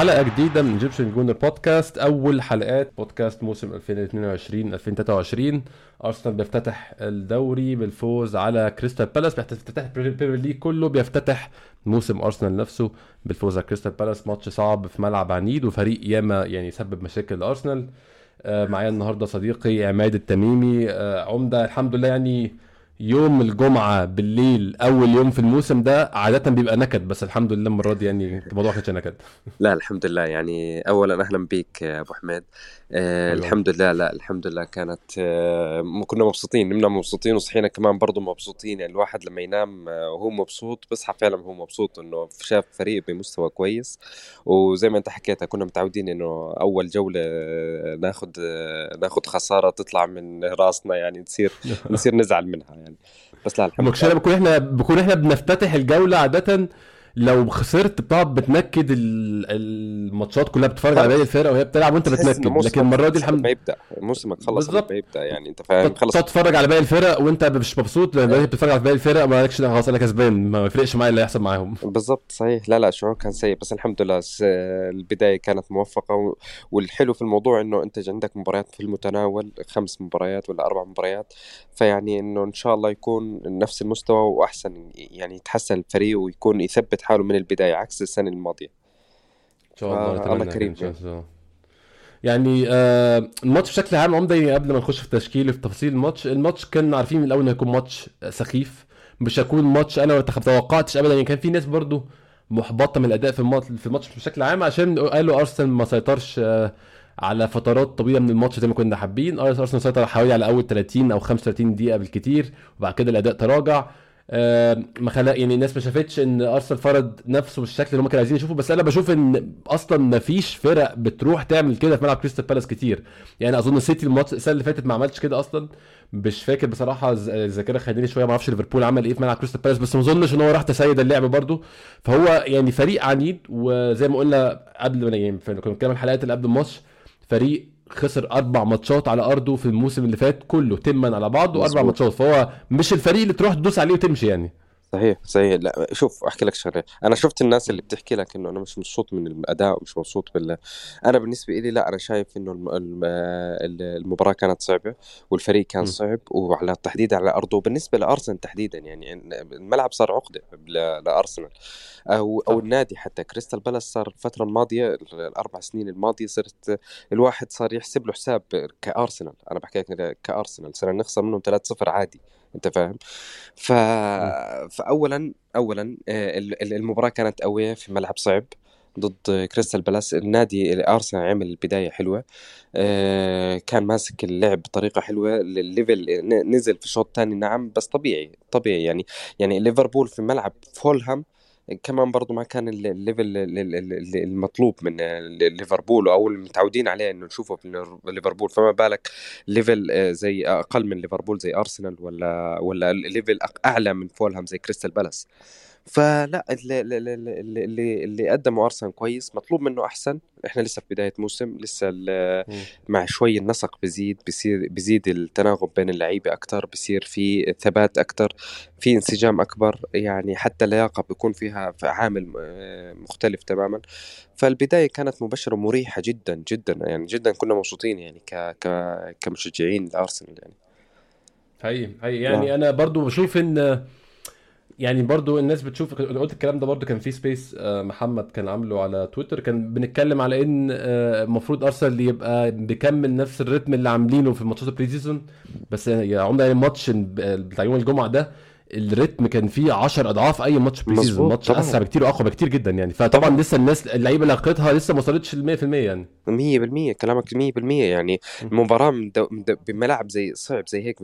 حلقة جديدة من Egyptian Gooner Podcast أول حلقات بودكاست موسم 2022 2023 أرسنال بيفتتح الدوري بالفوز على كريستال بالاس. بيفتتح ال Premier League كله. بيفتتح موسم أرسنال نفسه بالفوز على كريستال بالاس. ماتش صعب في ملعب عنيد وفريق ياما يعني سبب مشاكل لأرسنال. آه معايا النهارده صديقي عماد التميمي. آه عمدة الحمد لله يعني يوم الجمعة بالليل أول يوم في الموسم ده عادة بيبقى نكد بس الحمد لله المرة دي يعني الموضوع ماكانش نكد. لا الحمد لله. يعني أولا أهلا بيك يا أبو حميد. آه الحمد لله. لا الحمد لله كانت آه كنا مبسوطين نمنا مبسوطين وصحينا كمان برضه مبسوطين. يعني الواحد لما ينام آه وهو مبسوط بصحى فعلا وهو مبسوط إنه شاف فريق بمستوى كويس. وزي ما أنت حكيت كنا متعودين إنه أول جولة آه، ناخذ آه، ناخذ خسارة تطلع من راسنا يعني نصير نصير نزعل منها يعني. بس لا الحمد لله. بكون إحنا بكون إحنا بنفتتح الجولة عادة لو خسرت بتقعد بتنكد الماتشات كلها بتتفرج على باقي الفرق وهي بتلعب وانت بتنكد. لكن المرة دي الحمد لله يبدا موسمك خلص بالظبط يبدا يعني انت فاهم خلص تتفرج على باقي الفرق وانت مش مبسوط لأن انت بتتفرج على باقي الفرق ما لكش خلاص أنا كسبان ما يفرقش معايا اللي هيحصل معاهم. بالظبط صحيح. لا لا شعور كان سيء. بس الحمد لله البداية كانت موفقة والحلو في الموضوع إنه أنت عندك مباريات في المتناول خمس مباريات ولا أربع مباريات. فيعني إنه إن شاء الله يكون نفس المستوى وأحسن يعني يتحسن الفريق ويكون يثبت حاله من البداية عكس السنة الماضية. إن شاء الله الله كريم يعني آه الماتش بشكل عام عمدة يعني قبل ما نخش في التشكيل في تفاصيل الماتش الماتش كنا عارفين من الأول إنه هيكون ماتش سخيف مش هيكون ماتش أنا ما توقعتش ابدا. يعني كان في ناس برضو محبطة من الأداء في الماتش في الماتش بشكل عام عشان قالوا أرسنال ما سيطرش آه على فترات طويلة من الماتش زي ما كنا حابين. أرسنال سيطر حوالي على أول 30 أو 35 دقيقة بالكتير وبعد كده الأداء تراجع. آه ما خلق يعني الناس ما شافتش إن أرسنال فرض نفسه بالشكل اللي هم كانوا عايزين يشوفوا بس أنا بشوف إن أصلا ما فيش فرق بتروح تعمل كده في ملعب كريستال بالاس كتير. يعني أظن السيتي الماتش السنة اللي فاتت ما عملتش كده أصلا. مش فاكر بصراحة الذاكرة خليني شوية ما أعرفش ليفربول عمل إيه في ملعب كريستال بالاس بس ما أظنش إن هو راح تسيد اللعب برده فهو يعني فريق عنيد وزي ما قلنا قبل يعني كنا بنتكلم الحلقات اللي قبل الماتش فريق خسر أربع ماتشات على أرضه في الموسم اللي فات كله تما على بعضه أربع ماتشات. فهو مش الفريق اللي تروح تدوس عليه وتمشي يعني. صحيح صحيح. لا شوف أحكي لك شغلة. أنا شفت الناس اللي بتحكي لك إنه أنا مش مبسوط من الأداء ومش مبسوط بال أنا بالنسبة لي لا أنا شايف إنه المباراة كانت صعبة والفريق كان صعب وعلى التحديد على أرضه. وبالنسبة لأرسنال تحديدا يعني الملعب صار عقدة لأرسنال. أو أو النادي حتى. كريستال بالاس صار الفترة الماضية الأربع سنين الماضية صرت الواحد صار يحسب له حساب كأرسنال. أنا بحكي لك كأرسنال. صرنا نخسر منهم 3-0 عادي. أنت فاهم؟ ف... فاولا اولا آه، المباراة كانت قوية في ملعب صعب ضد كريستال بالاس. النادي أرسنال عمل بداية حلوة آه، كان ماسك اللعب بطريقة حلوة. ال level نزل في الشوط الثاني نعم بس طبيعي طبيعي يعني يعني ليفربول في ملعب فولهام كمان برضو ما كان ال level المطلوب من ليفربول أو المتعودين عليه إنه نشوفه في ليفربول. فما بالك level آه، زي أقل من ليفربول زي أرسنال ولا ولا level أعلى من فولهام زي كريستال بالاس؟ فلا اللي, اللي, اللي قدمه أرسنال كويس مطلوب منه أحسن. إحنا لسه في بداية موسم لسه مع شوي النسق بزيد بصير بزيد التناغم بين اللعيبة أكثر بصير في ثبات أكثر في انسجام أكبر يعني حتى اللياقة بيكون فيها في عامل آه، مختلف تماما. فالبداية كانت مبشرة ومريحه جدا جدا يعني جدا كنا مبسوطين يعني ك ك كمشجعين لأرسنال يعني. هي هي يعني نعم. أنا برضو بشوف إن يعني برضو الناس بتشوف قلت الكلام ده برضو كان في space آه، محمد كان عامله على تويتر كان بنتكلم على إن آه، المفروض أرسنال يبقى بيكمل نفس ال rhythm اللي عاملينه في ماتشات ال pre بس يا عمده يعني الماتش بتاع يوم الجمعة ده ال rhythm كان فيه 10 اضعاف اي ماتش pre-season ماتش اسرع بكتير واقوى بكتير جدا يعني. فطبعا طبعا. لسه الناس اللعيبة اللي لقيتها لسه ما وصلتش ل 100% يعني. 100% كلامك 100% يعني. المباراة بملاعب زي صعب زي هيك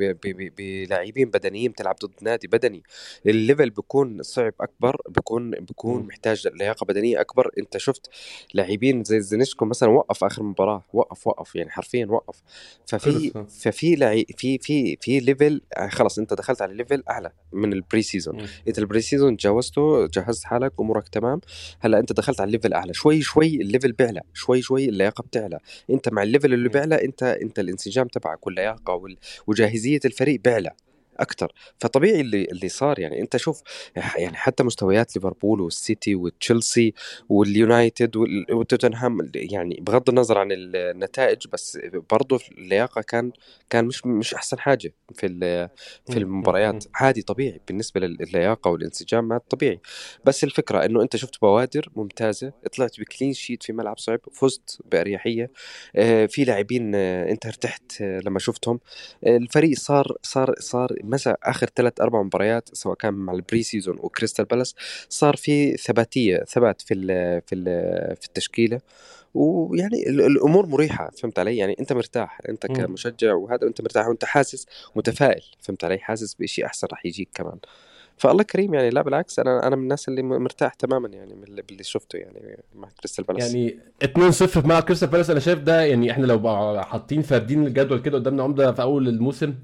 بلاعبين بدنيين بتلعب ضد نادي بدني. ال level بيكون صعب أكبر بيكون بيكون محتاج لياقة بدنية أكبر. أنت شفت لاعبين زي زينشينكو مثلا وقف آخر مباراة وقف وقف يعني حرفيا وقف. ففي ففي لعي في في في level خلص أنت دخلت على level أعلى. من ال pre-season انت ال pre-season تجاوزته جهزت حالك أمورك تمام. هلأ أنت دخلت على ال level أعلى. شوي شوي ال level بيعلى. شوي شوي اللياقة بتعلى. أنت مع ال level اللي بيعلى أنت أنت الإنسجام تبعك واللياقة وجاهزية الفريق بيعلى. أكثر فطبيعي اللي اللي صار يعني. أنت شوف يعني حتى مستويات ليفربول والسيتي وتشيلسي واليونايتد وتوتنهام يعني بغض النظر عن النتائج بس برضه اللياقة كان كان مش مش أحسن حاجة في في المباريات. عادي طبيعي بالنسبة للياقه والانسجام ما طبيعي. بس الفكرة إنه أنت شفت بوادر ممتازة طلعت ب clean sheet في ملعب صعب فزت بأريحية. آه، في لاعبين آه، أنت ارتحت آه، لما شفتهم. الفريق صار صار صار مثلا آخر ثلاث أربع مباريات سواء كان مع ال pre-season وكريستال بالاس صار في ثباتية ثبات في ال في ال في التشكيلة. ويعني الأمور مريحة فهمت علي؟ يعني أنت مرتاح أنت كمشجع وهذا انت مرتاح وأنت حاسس متفائل فهمت علي؟ حاسس بشيء أحسن راح يجيك كمان. فالله كريم يعني لا بالعكس أنا أنا من الناس اللي مرتاح تماما يعني من اللي شفته يعني مع كريستال بالاس. يعني 2-0 في ملعب كريستال بالاس أنا شايف ده يعني إحنا لو حاطين فاردين الجدول كده قدامنا عمدة في أول الموسم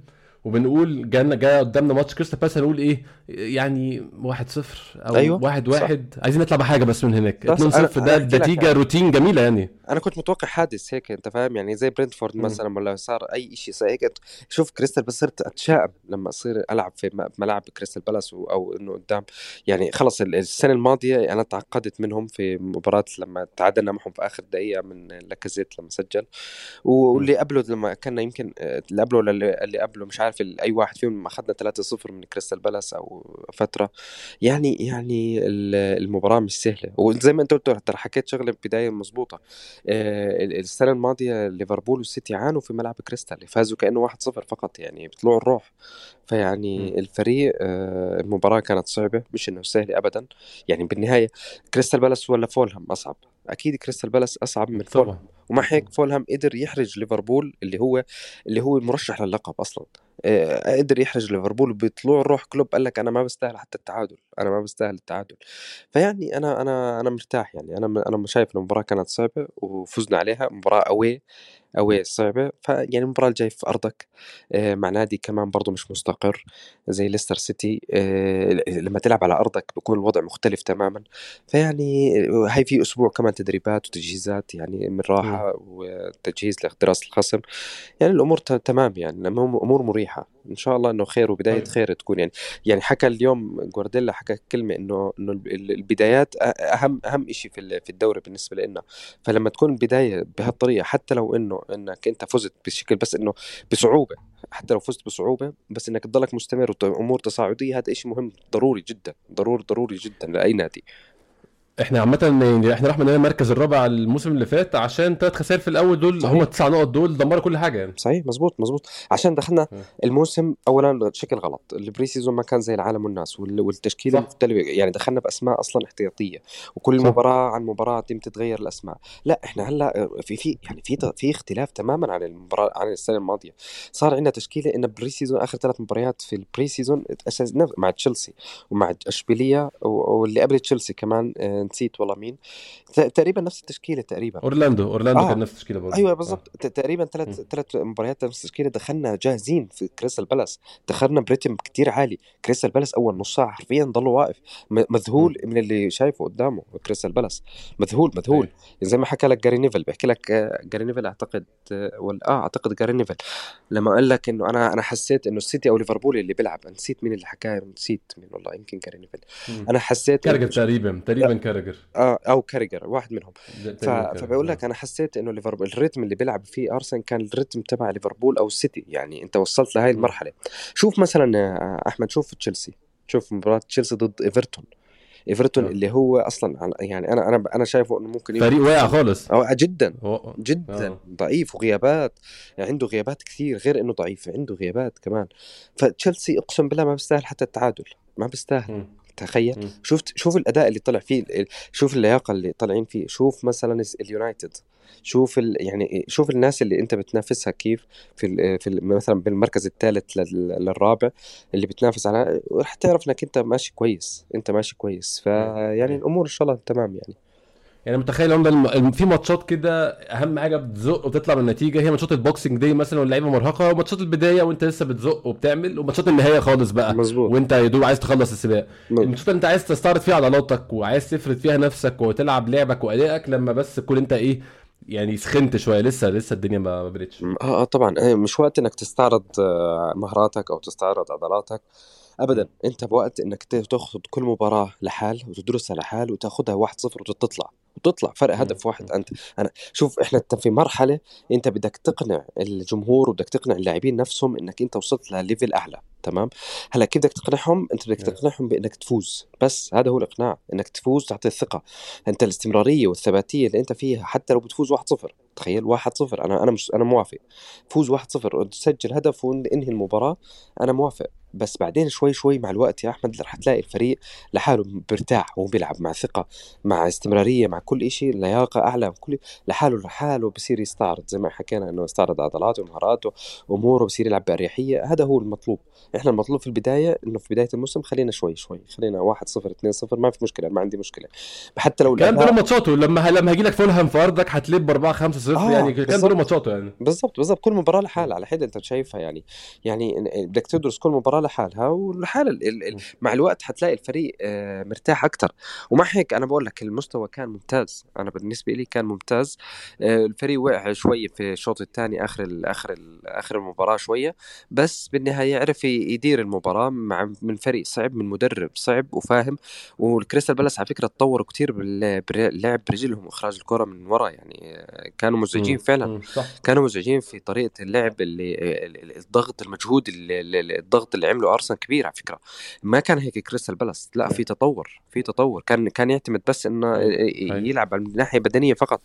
وبنقول جانا جاي قدامنا ماتش كريستال بالاس هنقول إيه؟ يعني 1 0 أو أيوة. 1 1 عايزين نطلع بحاجة بس من هناك. 2 0 ده نتيجة روتين جميلة يعني. أنا كنت متوقع حادث هيك أنت فاهم؟ يعني زي برنتفورد مثلا ولا صار أي شيء هيك. شوف كريستال بس صرت أتشائم لما أصير ألعب في ملاعب كريستال بالاس أو إنه قدام. يعني خلص السنة الماضية أنا تعقدت منهم في مباراة لما تعادلنا معهم في آخر دقيقة من لاكازيت لما سجل. واللي قبله لما كنا يمكن اللي قبله اللي قبله مش عارف. أي واحد فيهم اخذنا 3-0 من كريستال بالاس أو فترة. يعني يعني المباراة مش سهلة. وزي ما أنت قلت ترى حكيت شغلة بداية مضبوطه آه، السنة الماضية ليفربول والسيتي عانوا في ملعب كريستال. فازوا كأنه 1-0 فقط يعني بيطلعوا الروح. فيعني الفريق آه، المباراة كانت صعبة. مش إنه سهله ابدا. يعني بالنهاية كريستال بالاس ولا فولهام أصعب؟ أكيد كريستال بالاس أصعب من فولهام. ومع هيك فولهام قدر يحرج ليفربول اللي هو اللي هو المرشح للقب أصلا. آه، قدر يحرج ليفربول بطلوع الروح كلوب قال لك أنا ما بستاهل حتى التعادل أنا ما بستاهل التعادل. فيعني أنا أنا أنا مرتاح يعني أنا أنا شايف المباراة كانت صعبة وفزنا عليها مباراة اوي أوي صعبة فيعني المباراة الجاية في أرضك آه، مع نادي كمان برضه مش مستقر زي ليستر سيتي آه، لما تلعب على أرضك بيكون الوضع مختلف تماما فيعني هاي في أسبوع كمان تدريبات وتجهيزات يعني من راحة وتجهيز لدراسة الخصم يعني الأمور تمام يعني أمور مريحة. إن شاء الله إنه خير وبداية طيب. خير تكون. يعني يعني حكى اليوم جوارديولا حكى كلمة إنه إنه البدايات أهم أهم شيء في في الدوري بالنسبة لنا. فلما تكون البداية بهالطريقة حتى لو إنه إنك أنت فزت بشكل بس إنه بصعوبة حتى لو فزت بصعوبة بس إنك تضلك مستمر وامور تصاعدية هذا شيء مهم ضروري جدا ضروري ضروري جدا لأي نادي. إحنا عامة يعني إحنا رحنا المركز الرابع الموسم اللي فات عشان ثلاث خسائر في الأول دول هم التسع نقط دول دمروا كل حاجة يعني. صحيح مزبوط مزبوط عشان دخلنا الموسم اولا بشكل غلط. ال pre-season ما كان زي العالم والناس والتشكيلة مختلفة. يعني دخلنا بأسماء أصلا احتياطية وكل صح. مباراة عن مباراة تم تتغير الأسماء. لا إحنا هلأ في في يعني في في اختلاف تماما عن المباراة عن السنة الماضية. صار عندنا تشكيلة إن pre-season آخر ثلاث مباريات في ال pre-season مع تشيلسي ومع أشبيلية واللي قبل تشيلسي كمان آه، نسيت والله مين. تقريبا نفس التشكيلة تقريبا. أورلاندو أورلاندو آه. كان نفس التشكيلة برضه. أيوه بالضبط. آه. تقريبا ثلاث ثلاث مباريات نفس التشكيلة. دخلنا جاهزين في كريستال بالاس. دخلنا ب rhythm كتير عالي. كريستال بالاس أول نص ساعة حرفيا ضل واقف. مذهول م. من اللي شايفه قدامه كريستال بالاس. مذهول مذهول. يعني زي ما حكى لك جاري نيفل. بحكي لك آه، جاري نيفل أعتقد آه، ولا آه أعتقد جاري نيفل. لما قال لك إنه أنا أنا حسيت إنه السيتي أو ليفربول اللي بيلعب. نسيت مين اللي حكاه. نسيت مين والله. يمكن جاري نيفل. أنا حسيت كاراجر تقريبا تقريبا كاراجر آه أو كاراجر واحد منهم. ف... فبقول لك أنا حسيت إنه ليفربول ال rhythm اللي بيلعب فيه أرسنال كان ال rhythm تبع ليفربول أو السيتي يعني أنت وصلت لهي المرحلة. شوف مثلا أحمد شوف تشيلسي. شوف مباراة تشيلسي ضد إيفرتون. إيفرتون اللي هو أصلا يعني أنا أنا أنا شايفه إنه ممكن فريق واقع خالص. جدا. جدا. أوه. ضعيف وغيابات. يعني عنده غيابات كثير غير إنه ضعيف عنده غيابات كمان. فتشيلسي أقسم بالله ما بيستاهل حتى التعادل. ما بيستاهل. تخيل. شفت شوف الأداء اللي طلع فيه شوف اللياقة اللي طالعين فيه شوف مثلا اليونايتد شوف ال يعني شوف الناس اللي أنت بتنافسها كيف في ال في ال مثلا بالمركز الثالث للرابع اللي بتنافس على رح تعرف إنك أنت ماشي كويس أنت ماشي كويس. فيعني الأمور إن شاء الله تمام يعني. يعني متخيل هم في ماتشات كده أهم حاجة بتزق وتطلع من النتيجة هي ماتشات البوكسنج دي مثلا واللعيبة مرهقة وماتشات البداية وأنت لسه بتزق وبتعمل وماتشات النهاية خالص بقى. مظبوط. وأنت يا دوب عايز تخلص السباق. الماتشات أنت عايز تستعرض فيها عضلاتك وعايز تفرد فيها نفسك وتلعب لعبك وأدائك لما بس تكون أنت إيه يعني سخنت شوية لسه لسه الدنيا ما بردتش آه آه طبعا. إيه، مش وقت إنك تستعرض آه، مهاراتك أو تستعرض عضلاتك. ابدا. أنت بوقت إنك تاخذ كل مباراة لحال وتدرسها لحال وتاخذها 1-0 وتطلع. وتطلع فرق هدف واحد أنت. أنا شوف إحنا انت في مرحلة أنت بدك تقنع الجمهور وبدك تقنع اللاعبين نفسهم إنك أنت وصلت لليفل أعلى. تمام؟ هلا كيف بدك تقنعهم؟ انت بدك تقنعهم بإنك تفوز. بس هذا هو الإقناع إنك تفوز تعطي الثقة. أنت الاستمرارية والثباتية اللي أنت فيها حتى لو بتفوز 1-0 تخيل 1-0 أنا أنا مش أنا موافق. فوز 1-0 وتسجل هدف وانهي المباراة. أنا موافق. بس بعدين شوي شوي مع الوقت يا أحمد رح تلاقي الفريق لحاله برتاح وهو بيلعب مع ثقة مع استمرارية مع كل شيء لياقة أعلى كل لحاله لحاله بصير يستعرض. زي ما حكينا إنه يستعرض عضلاته ومهاراته أموره بصير يلعب بأريحية. هذا هو المطلوب. إحنا المطلوب في البداية إنه في بداية الموسم خلينا شوي شوي خلينا 1 0 2 0 ما في مشكلة ما عندي مشكلة. حتى لو كان دول ماتشاته لما لما هيجي لك فولهام في أرضك هتلب 4 5 0 آه يعني كان دول ماتشاته يعني. بالضبط بالضبط. كل مباراة لحالها على حده أنت شايفها يعني. يعني بدك تدرس كل مباراة لحالها والحال مع الوقت حتلاقي الفريق آه، مرتاح أكثر ومع هيك أنا بقول لك المستوى كان ممتاز. أنا بالنسبة لي كان ممتاز. آه، الفريق وقع شوية في الشوط الثاني آخر آخر آخر المباراة شوية. بس بالنهاية عرف يدير المباراة مع من فريق صعب من مدرب صعب وفاهم. والكريستال بالاس على فكرة تطوروا كثير باللعب برجلهم واخراج الكرة من ورا يعني كانوا مزعجين فعلا. كانوا مزعجين في طريقة اللعب اللي الضغط المجهود اللي الضغط اللي عمله أرسنال كبير على فكرة. ما كان هيك كريستال بالاس. لا في تطور في تطور. كان كان يعتمد بس إنه يلعب على الناحية البدنية فقط.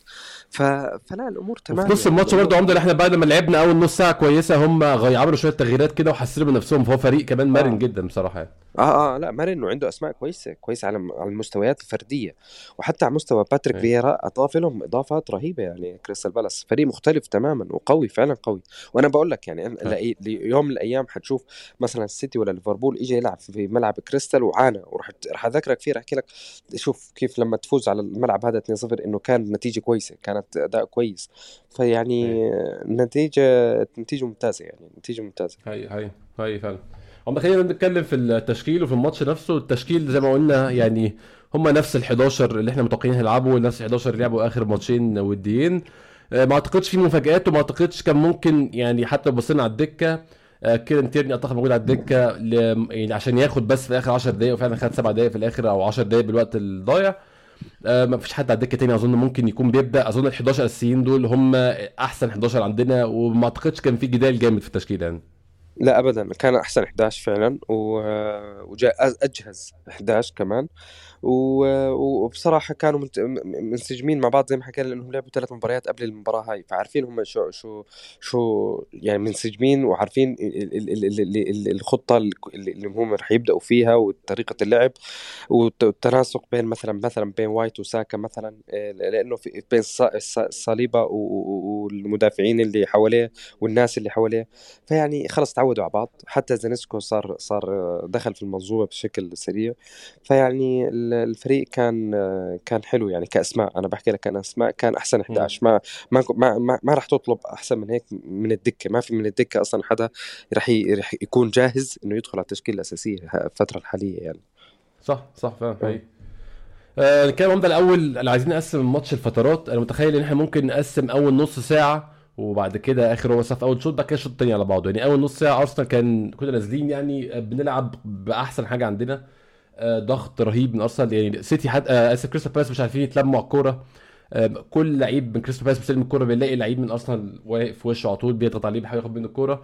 ف... فلا الأمور تمام في نص يعني. الماتش برضه يا عمدة إحنا بعد ما لعبنا أول نص ساعة كويسة هم عملوا شوية تغييرات كده وحسنوا من نفسهم فهو فريق كمان مرن آه. جدا بصراحة يعني. آه آه لا مرن وعنده أسماء كويسة كويسة على على المستويات الفردية. وحتى على مستوى باتريك فييرا أضاف لهم إضافات رهيبة يعني كريستال بالاس. فريق مختلف تماما وقوي فعلا قوي. وأنا بقول لك يعني يوم من الأيام حتشوف مثلا السيتي ولا ليفربول اجى يلعب في ملعب كريستال وعانى. ورح رح أذكرك فيه أحكي لك شوف كيف لما تفوز على الملعب هذا 2-0 إنه كان نتيجة كويسة كانت أداء كويس. فيعني النتيجه نتيجة ممتازة يعني نتيجة ممتازة. هي هي. هي فعلا. هم خلينا نتكلم في التشكيل وفي الماتش نفسه. التشكيل زي ما قلنا يعني هم نفس ال 11 اللي إحنا متوقعين هيلعبوا نفس ال 11 اللي لعبوا آخر ماتشين وديين. آه، ما أعتقدش في مفاجآت وما أعتقدش كان ممكن يعني حتى لو بصينا على الدكة آه، كيرن تيرني أعتقد موجود على الدكة. يعني عشان ياخد بس في آخر 10 دقائق وفعلا خد 7 دقائق في الآخر أو 10 دقائق بالوقت الضايع. آه ما فيش حد على الدكة تاني أظن ممكن يكون بيبدأ. أظن ال 11 اساسيين دول هم أحسن 11 عندنا وما أعتقدش كان في جدال جامد في التشكيل يعني. لا ابدا. كان أحسن 11 فعلا وجاء أجهز 11 كمان. وبصراحة كانوا منسجمين مع بعض زي ما حكينا لأنهم لعبوا ثلاث مباريات قبل المباراة هاي فعارفين هم شو شو شو يعني منسجمين وعارفين الخطة اللي هم رح يبدأوا فيها وطريقة اللعب والتناسق بين مثلا مثلا بين وايت وساكا مثلا لأنه في بين صليبه والمدافعين اللي حواليه والناس اللي حواليه فيعني خلص تعودوا على بعض حتى زينسكو صار صار دخل في المنظومة بشكل سريع فيعني الفريق كان كان حلو يعني كأسماء أنا بحكي لك كأن أسماء كان أحسن 11 ما ما ما, ما, ما راح تطلب أحسن من هيك من الدكة. ما في من الدكة أصلا حدا رح رح يكون جاهز إنه يدخل على التشكيلة الأساسية الفترة الحالية يعني. صح صح فاهم حقيقي. آه كان يا عمدة الأول. اللي عايزين نقسم الماتش الفترات. أنا متخيل إن إحنا ممكن نقسم أول نص ساعة وبعد كده آخر نص أول شوط بعد كده الشوط الثاني على بعضه. يعني أول نص ساعة أرسنال كان كنا نازلين يعني بنلعب بأحسن حاجة عندنا. آه، ضغط رهيب من أرسنال. يعني سيتي حد آه، اسف كريستال بالاس مش عارفين يتلموا على الكورة. آه، كل لعيب من كريستال بالاس بيستلم الكورة بنلاقي لعيب من أرسنال واقف في وشه على طول بيضغط عليه بيحاول ياخد منه الكورة.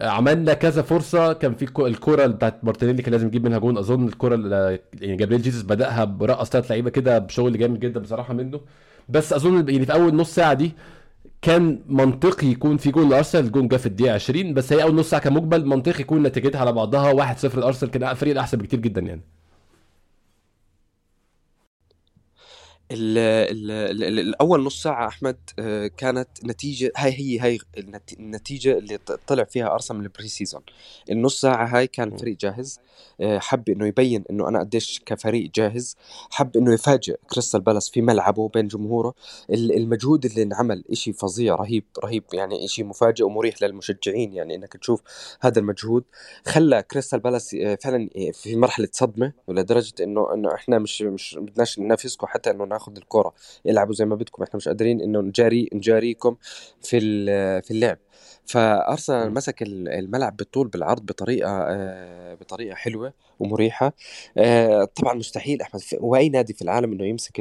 عملنا كذا فرصة. كان في الكورة بتاعت مارتينيلي كان لازم يجيب منها جول. أظن الكورة يعني جابريل جيسوس بدأها برقص ثلاث لعيبة كده بشغل جامد جدا بصراحة منه. بس أظن يعني في أول نص ساعة دي كان منطقي يكون في جول لأرسنال. الجول جه في الدقيقة 20 بس هي أول نص ساعة كمجمل منطقي يكون نتيجتها على بعضها. 1-0 لأرسنال كان الفريق الاحسن بكتير جدا يعني. ال ال ال الأول نص ساعة أحمد آه، كانت نتيجة هاي هي هاي النتيجة اللي طلع فيها أرسنال من ال pre-season النص ساعة هاي كان الفريق جاهز آه، حب إنه يبين إنه أنا قديش كفريق جاهز حب إنه يفاجئ كريستال بالاس في ملعبه بين جمهوره. المجهود اللي انعمل إشي فظيع رهيب رهيب يعني إشي مفاجئ ومريح للمشجعين يعني إنك تشوف هذا المجهود. خلى كريستال بالاس آه، فعلا في مرحلة صدمة ولدرجة إنه إنه إحنا مش مش بدناش ننافسكم حتى إنه ناخذ الكرة العبوا زي ما بدكم إحنا مش قادرين إنه نجاري نجاريكم في في اللعب. فأرسنال مسك الملعب بالطول بالعرض بطريقة آه، بطريقة حلوة ومريحة. آه، طبعا مستحيل أحمد وأي نادي في العالم إنه يمسك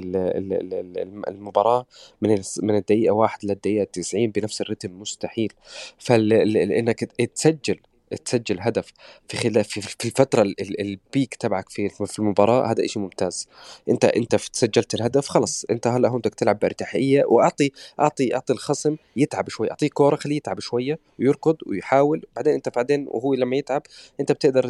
المباراة من من الدقيقة واحد للدقيقة 90 بنفس الرتم مستحيل. فانك تسجل تسجل هدف في خلال في, في الفترة البيك تبعك في في المباراة هذا شيء ممتاز. انت أنت سجلت الهدف خلص أنت هلا هون بدك تلعب بارتياحيه واعطي اعطي أعطي الخصم يتعب شوي أعطيه كورة خليه يتعب شوية ويركض ويحاول. بعدين انت بعدين وهو لما يتعب أنت بتقدر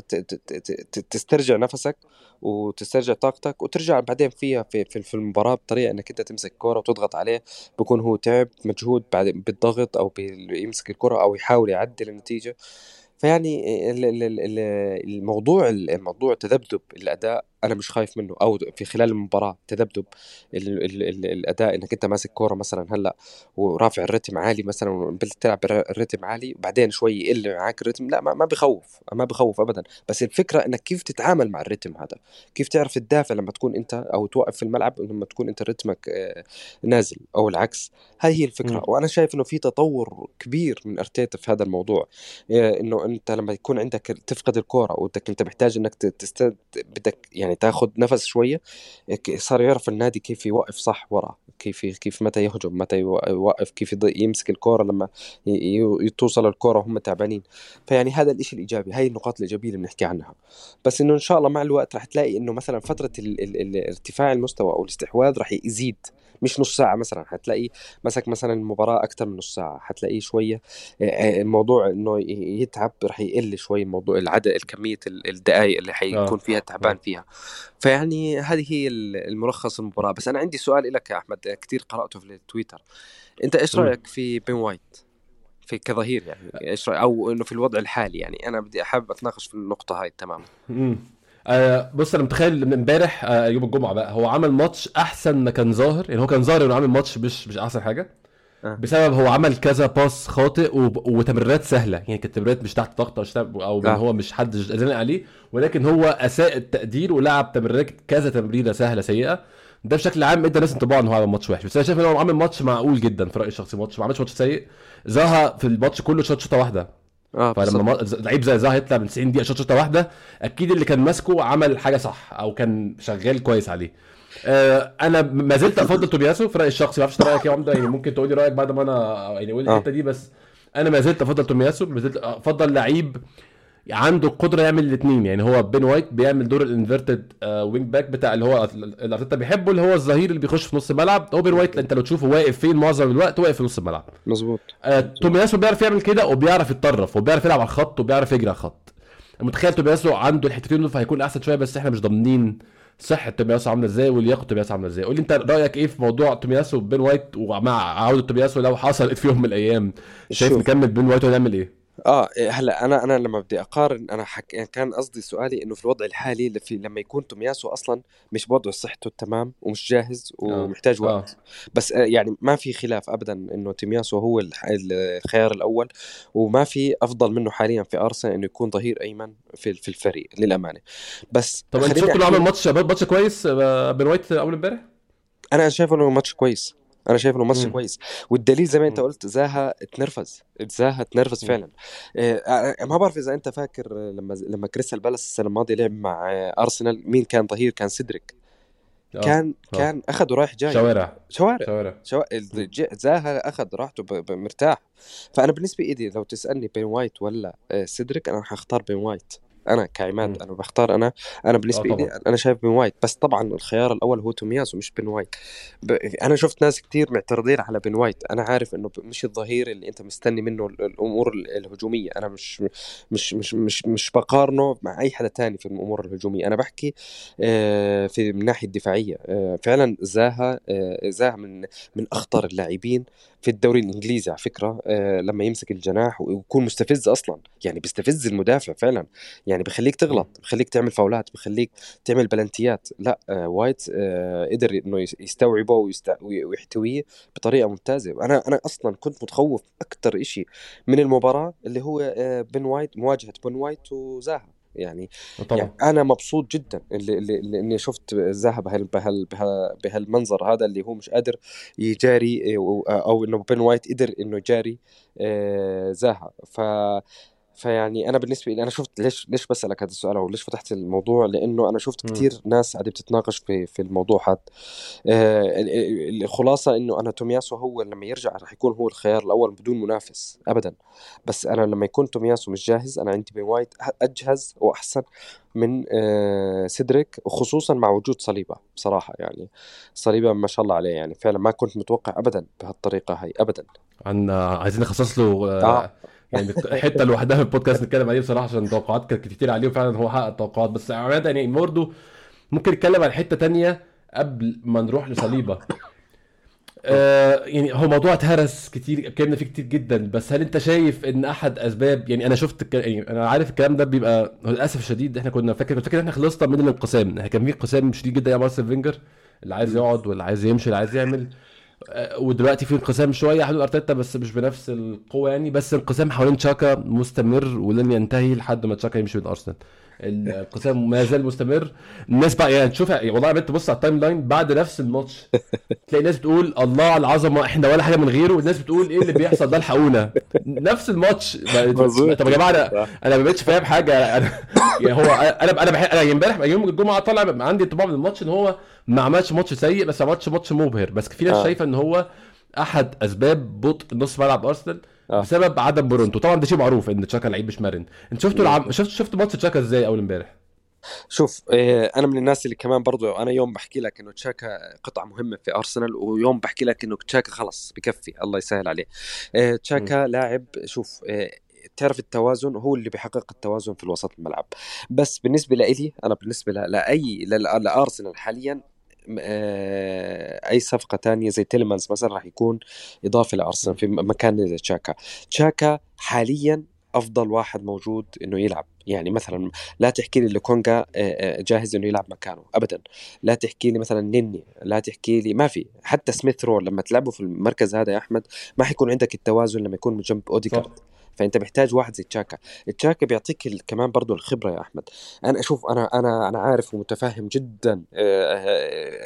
تسترجع نفسك وتسترجع طاقتك وترجع بعدين فيها في, في, في المباراة بطريقة إنك أنت تمسك كورة وتضغط عليه. بكون هو تعب مجهود بعد بالضغط أو بيمسك الكره أو يحاول يعدل النتيجة. فيعني الموضوع الموضوع تذبذب الأداء أنا مش خايف منه أو في خلال المباراة تذبذب الأداء إنك أنت ماسك كورة مثلا هلأ ورافع الرتم عالي مثلا وبلت تلعب الرتم عالي وبعدين شوي يقل معك الرتم لأ ما, ما بخوف ما بخوف ابدا. بس الفكرة إنك كيف تتعامل مع الرتم هذا؟ كيف تعرف تدافع لما تكون أنت أو توقف في الملعب لما تكون أنت رتمك آه، نازل أو العكس؟ هاي هي الفكرة. م. وأنا شايف إنه في تطور كبير من أرتيتا في هذا الموضوع آه، إنه أنت لما يكون عندك تفقد الكورة وبدك أنت محتاج إنك تست بدك يعني يعني تاخذ نفس شوية صار يعرف النادي كيف يوقف صح ورا كيف كيف متى يهجم متى يوقف كيف يمسك الكورة لما توصل الكورة وهم تعبانين. فيعني هذا الشيء الإيجابي هاي النقاط الإيجابية اللي بنحكي عنها. بس إنه إن شاء الله مع الوقت رح تلاقي إنه مثلا فترة ارتفاع المستوى أو الاستحواذ رح يزيد. مش نص ساعة مثلا حتلاقي مسك مثلا المباراة أكثر من نص ساعة حتلاقيه شوية الموضوع إنه يتعب رح يقل شوي موضوع العدد الكمية الدقائق اللي حيكون فيها تعبان فيها. فيعني هذه هي الملخص المباراة. بس أنا عندي سؤال لك يا أحمد كثير قرأته في التويتر. أنت إيش رأيك في بين وايت؟ في كظهير يعني إيش أو إنه في الوضع الحالي يعني أنا بدي أحب أتناقش في النقطة هاي تماما. آه بص أنا متخيل من إمبارح آه يوم الجمعة بقى هو عمل ماتش أحسن ما كان ظاهر يعني هو كان ظاهر إنه عامل ماتش مش مش أحسن حاجة آه. بسبب هو عمل كذا pass خاطئ وتمريرات سهلة يعني كانت تمريرات مش تحت ضغط أو آه. هو مش حد زنق عليه ولكن هو أساء التقدير ولعب تمريرات كذا تمريرة سهلة سيئة ده بشكل عام إدى ناس انطباع إن هو عمل ماتش وحش بس أنا شايف إن هو عامل ماتش معقول جدا في رايي الشخصي ماتش ما عملش ماتش سيء زها في الماتش كله شاط شوطة واحدة آه فلما لعيب زي زها يطلع من 90 دقيقة شاط شوطة واحدة أكيد اللي كان ماسكه عمل حاجة صح أو كان شغال كويس عليه. آه أنا ما زلت أفضل تومياسو في رايي الشخصي ما أعرفش رأيك يا عمدة؟ يعني ممكن تقول لي رأيك بعد ما أنا يعني قول آه. الحتة دي بس أنا ما زلت أفضل تومياسو ما زلت أفضل لعيب عنده القدرة يعمل الاثنين يعني هو بين وايت بيعمل دور ال inverted wing back بتاع اللي هو اللي ارتيتا بيحبه اللي هو الظهير اللي بيخش في نص الملعب. هو بين وايت انت لو تشوفه واقف فين معظم الوقت واقف في نص الملعب. مظبوط. آه تومياسو بيعرف يعمل كده وبيعرف يتطرف وبيعرف يلعب على الخط وبيعرف يجري على الخط. متخيل تومياسو عنده الحتتين دول فهيكون أحسن شوية بس إحنا مش ضامنين صحة تومياسو عاملة إزاي ولياقة تومياسو عاملة إزاي. قول لي أنت رأيك إيه في موضوع تومياسو وبين وايت ومع عودة تومياسو لو حصلت في يوم من الأيام؟ شايف نكمل بين وايت ونعمل إيه؟ آه إيه، هلأ أنا أنا لما بدي أقارن أنا حك... يعني كان قصدي سؤالي إنه في الوضع الحالي اللي في لما يكون تومياسو أصلا مش بوضع صحته التمام ومش جاهز آه، ومحتاج آه. وقت آه. بس آه يعني ما في خلاف ابدا إنه تومياسو هو الخيار الأول وما في أفضل منه حاليا في أرسنال إنه يكون ظهير أيمن في في الفريق للأمانة بس طب أنت شفت عمل ماتش ماتش كويس آه، بين وايت أول امبارح؟ أنا شايف إنه ماتش كويس أنا شايف انه ماتش كويس. والدليل زي ما انت قلت زاها تنرفز زاها تنرفز فعلا. إيه ما بعرف إذا أنت فاكر لما لما كريستال بالاس السنة الماضية لعب مع أرسنال مين كان ظهير؟ كان سيدريك. آه، كان أوه. كان اخذ رايح جاي. شوارع. شوارع. شوارع، شوارع. زاها أخذ راحته مرتاح فأنا بالنسبة لي لو تسألني بين وايت ولا سيدريك أنا حختار بن وايت. أنا كعماد أنا بختار أنا أنا بالنسبة آه لي أنا شايف بن وايت بس طبعا الخيار الأول هو تومياسو مش بن وايت. ب... أنا شفت ناس كتير معترضين على بن وايت. أنا عارف إنه مش الظهير اللي أنت مستني منه الأمور الهجومية. أنا مش مش مش مش, مش بقارنه مع أي حدا تاني في الأمور الهجومية. أنا بحكي آه، في من الناحية الدفاعية. آه، فعلا زاها زاها من من أخطر اللاعبين في الدوري الإنجليزي على فكرة. لما يمسك الجناح ويكون مستفز أصلا. يعني بيستفز المدافع فعلا. يعني بخليك تغلط بخليك تعمل فاولات بخليك تعمل بلنتيات. لا آه وايت آه قدر إنه يستوعبه ويحتويه بطريقة ممتازة. أنا أنا أصلا كنت متخوف أكثر شيء من المباراة اللي هو آه بن وايت مواجهة بن وايت وزاها. يعني, طبعا. يعني أنا مبسوط جدا اللي, اللي, اللي إني شفت زاها بهال بهال بهالمنظر هذا اللي هو مش قادر يجاري أو إنه بن وايت قدر إنه يجاري آه، زاها. ف فيعني أنا بالنسبة لي أنا شفت ليش ليش بسألك هذا السؤال أو ليش فتحت الموضوع؟ لأنه أنا شفت كثير ناس قاعدة بتتناقش في في الموضوع هذا آه الخلاصة إنه أنا تومياسو هو لما يرجع رح يكون هو الخيار الأول بدون منافس ابدا. بس أنا لما يكون تومياسو مش جاهز أنا عندي بن وايت أجهز وأحسن من آه سيدريك وخصوصا مع وجود صليبة بصراحة يعني. صليبة ما شاء الله عليه يعني فعلا ما كنت متوقع ابدا بهالطريقة هاي ابدا. إحنا عايزين نخصص له آه. يعني حتة لوحدها في البودكاست نتكلم عليه بصراحة عشان توقعات كانت كتير عليه وفعلا هو حقق التوقعات بس عماد يعني برضه ممكن نتكلم عن حتة تانية قبل ما نروح لصليبة. آه يعني هو موضوع اتهرس كتير اتكلمنا فيه كتير جدا. بس هل انت شايف ان أحد أسباب يعني أنا شفت الك... يعني أنا عارف الكلام ده بيبقى للأسف الشديد إحنا كنا فاكر فاكر إحنا خلصنا من الانقسام. كان في انقسام شديد جدا أيام أرسين فينجر اللي عايز يقعد واللي عايز يمشي اللي عايز يعمل. ودلوقتي في انقسام شوية حوالين أرتيتا بس مش بنفس القوة يعني بس انقسام حوالين تشاكا مستمر ولن ينتهي لحد ما تشاكا يمشي من أرسنال. الانقسام ما زال مستمر. الناس بقى يعني تشوف والله يا ابني تبص على ال timeline بعد نفس الماتش. تلاقي ناس بتقول الله على العظمة إحنا ولا حاجة من غيره. والناس بتقول إيه اللي بيحصل ده؟ الحقونا. نفس الماتش. طب يا جماعة أنا أنا ما بقتش فاهم حاجة. أنا يعني هو أنا أنا بحق أنا امبارح يوم الجمعة طالع عندي انطباع من الماتش إن هو ما عملش ماتش سيء بس عملش ماتش مبهر. بس في ناس آه. شايفة إن هو أحد أسباب بطء نص ملعب أرسنال آه. بسبب عدم برونتو. طبعا ده شيء معروف إن تشاكا لعيب مش مرن. أنت شفت العم... شفت شفت ماتش تشاكا إزاي أول إمبارح؟ شوف إيه أنا من الناس اللي كمان برضو أنا يوم بحكي لك إنه تشاكا قطعه مهمه في أرسنال ويوم بحكي لك إنه تشاكا خلص بكفي الله يسهل عليه. إيه تشاكا لاعب شوف إيه تعرف التوازن؟ هو اللي بيحقق التوازن في الوسط الملعب. بس بالنسبة لي أنا بالنسبة لأي لأرسنال حاليا أي صفقة تانية زي تيلمانز مثلا راح يكون إضافة لأرسنال في مكان تشاكا. تشاكا حاليا أفضل واحد موجود إنه يلعب. يعني مثلا لا تحكي لي لكونجا آه، آه، جاهز إنه يلعب مكانه. ابدا. لا تحكي لي مثلا النني. لا تحكي لي ما في. حتى سميث رول لما تلعبه في المركز هذا يا أحمد ما حيكون عندك التوازن لما يكون جنب اوديكارد فأنت محتاج واحد زي تشاكا. تشاكا بيعطيك كمان برضو الخبرة يا أحمد. أنا أشوف أنا أنا أنا عارف ومتفهم جدا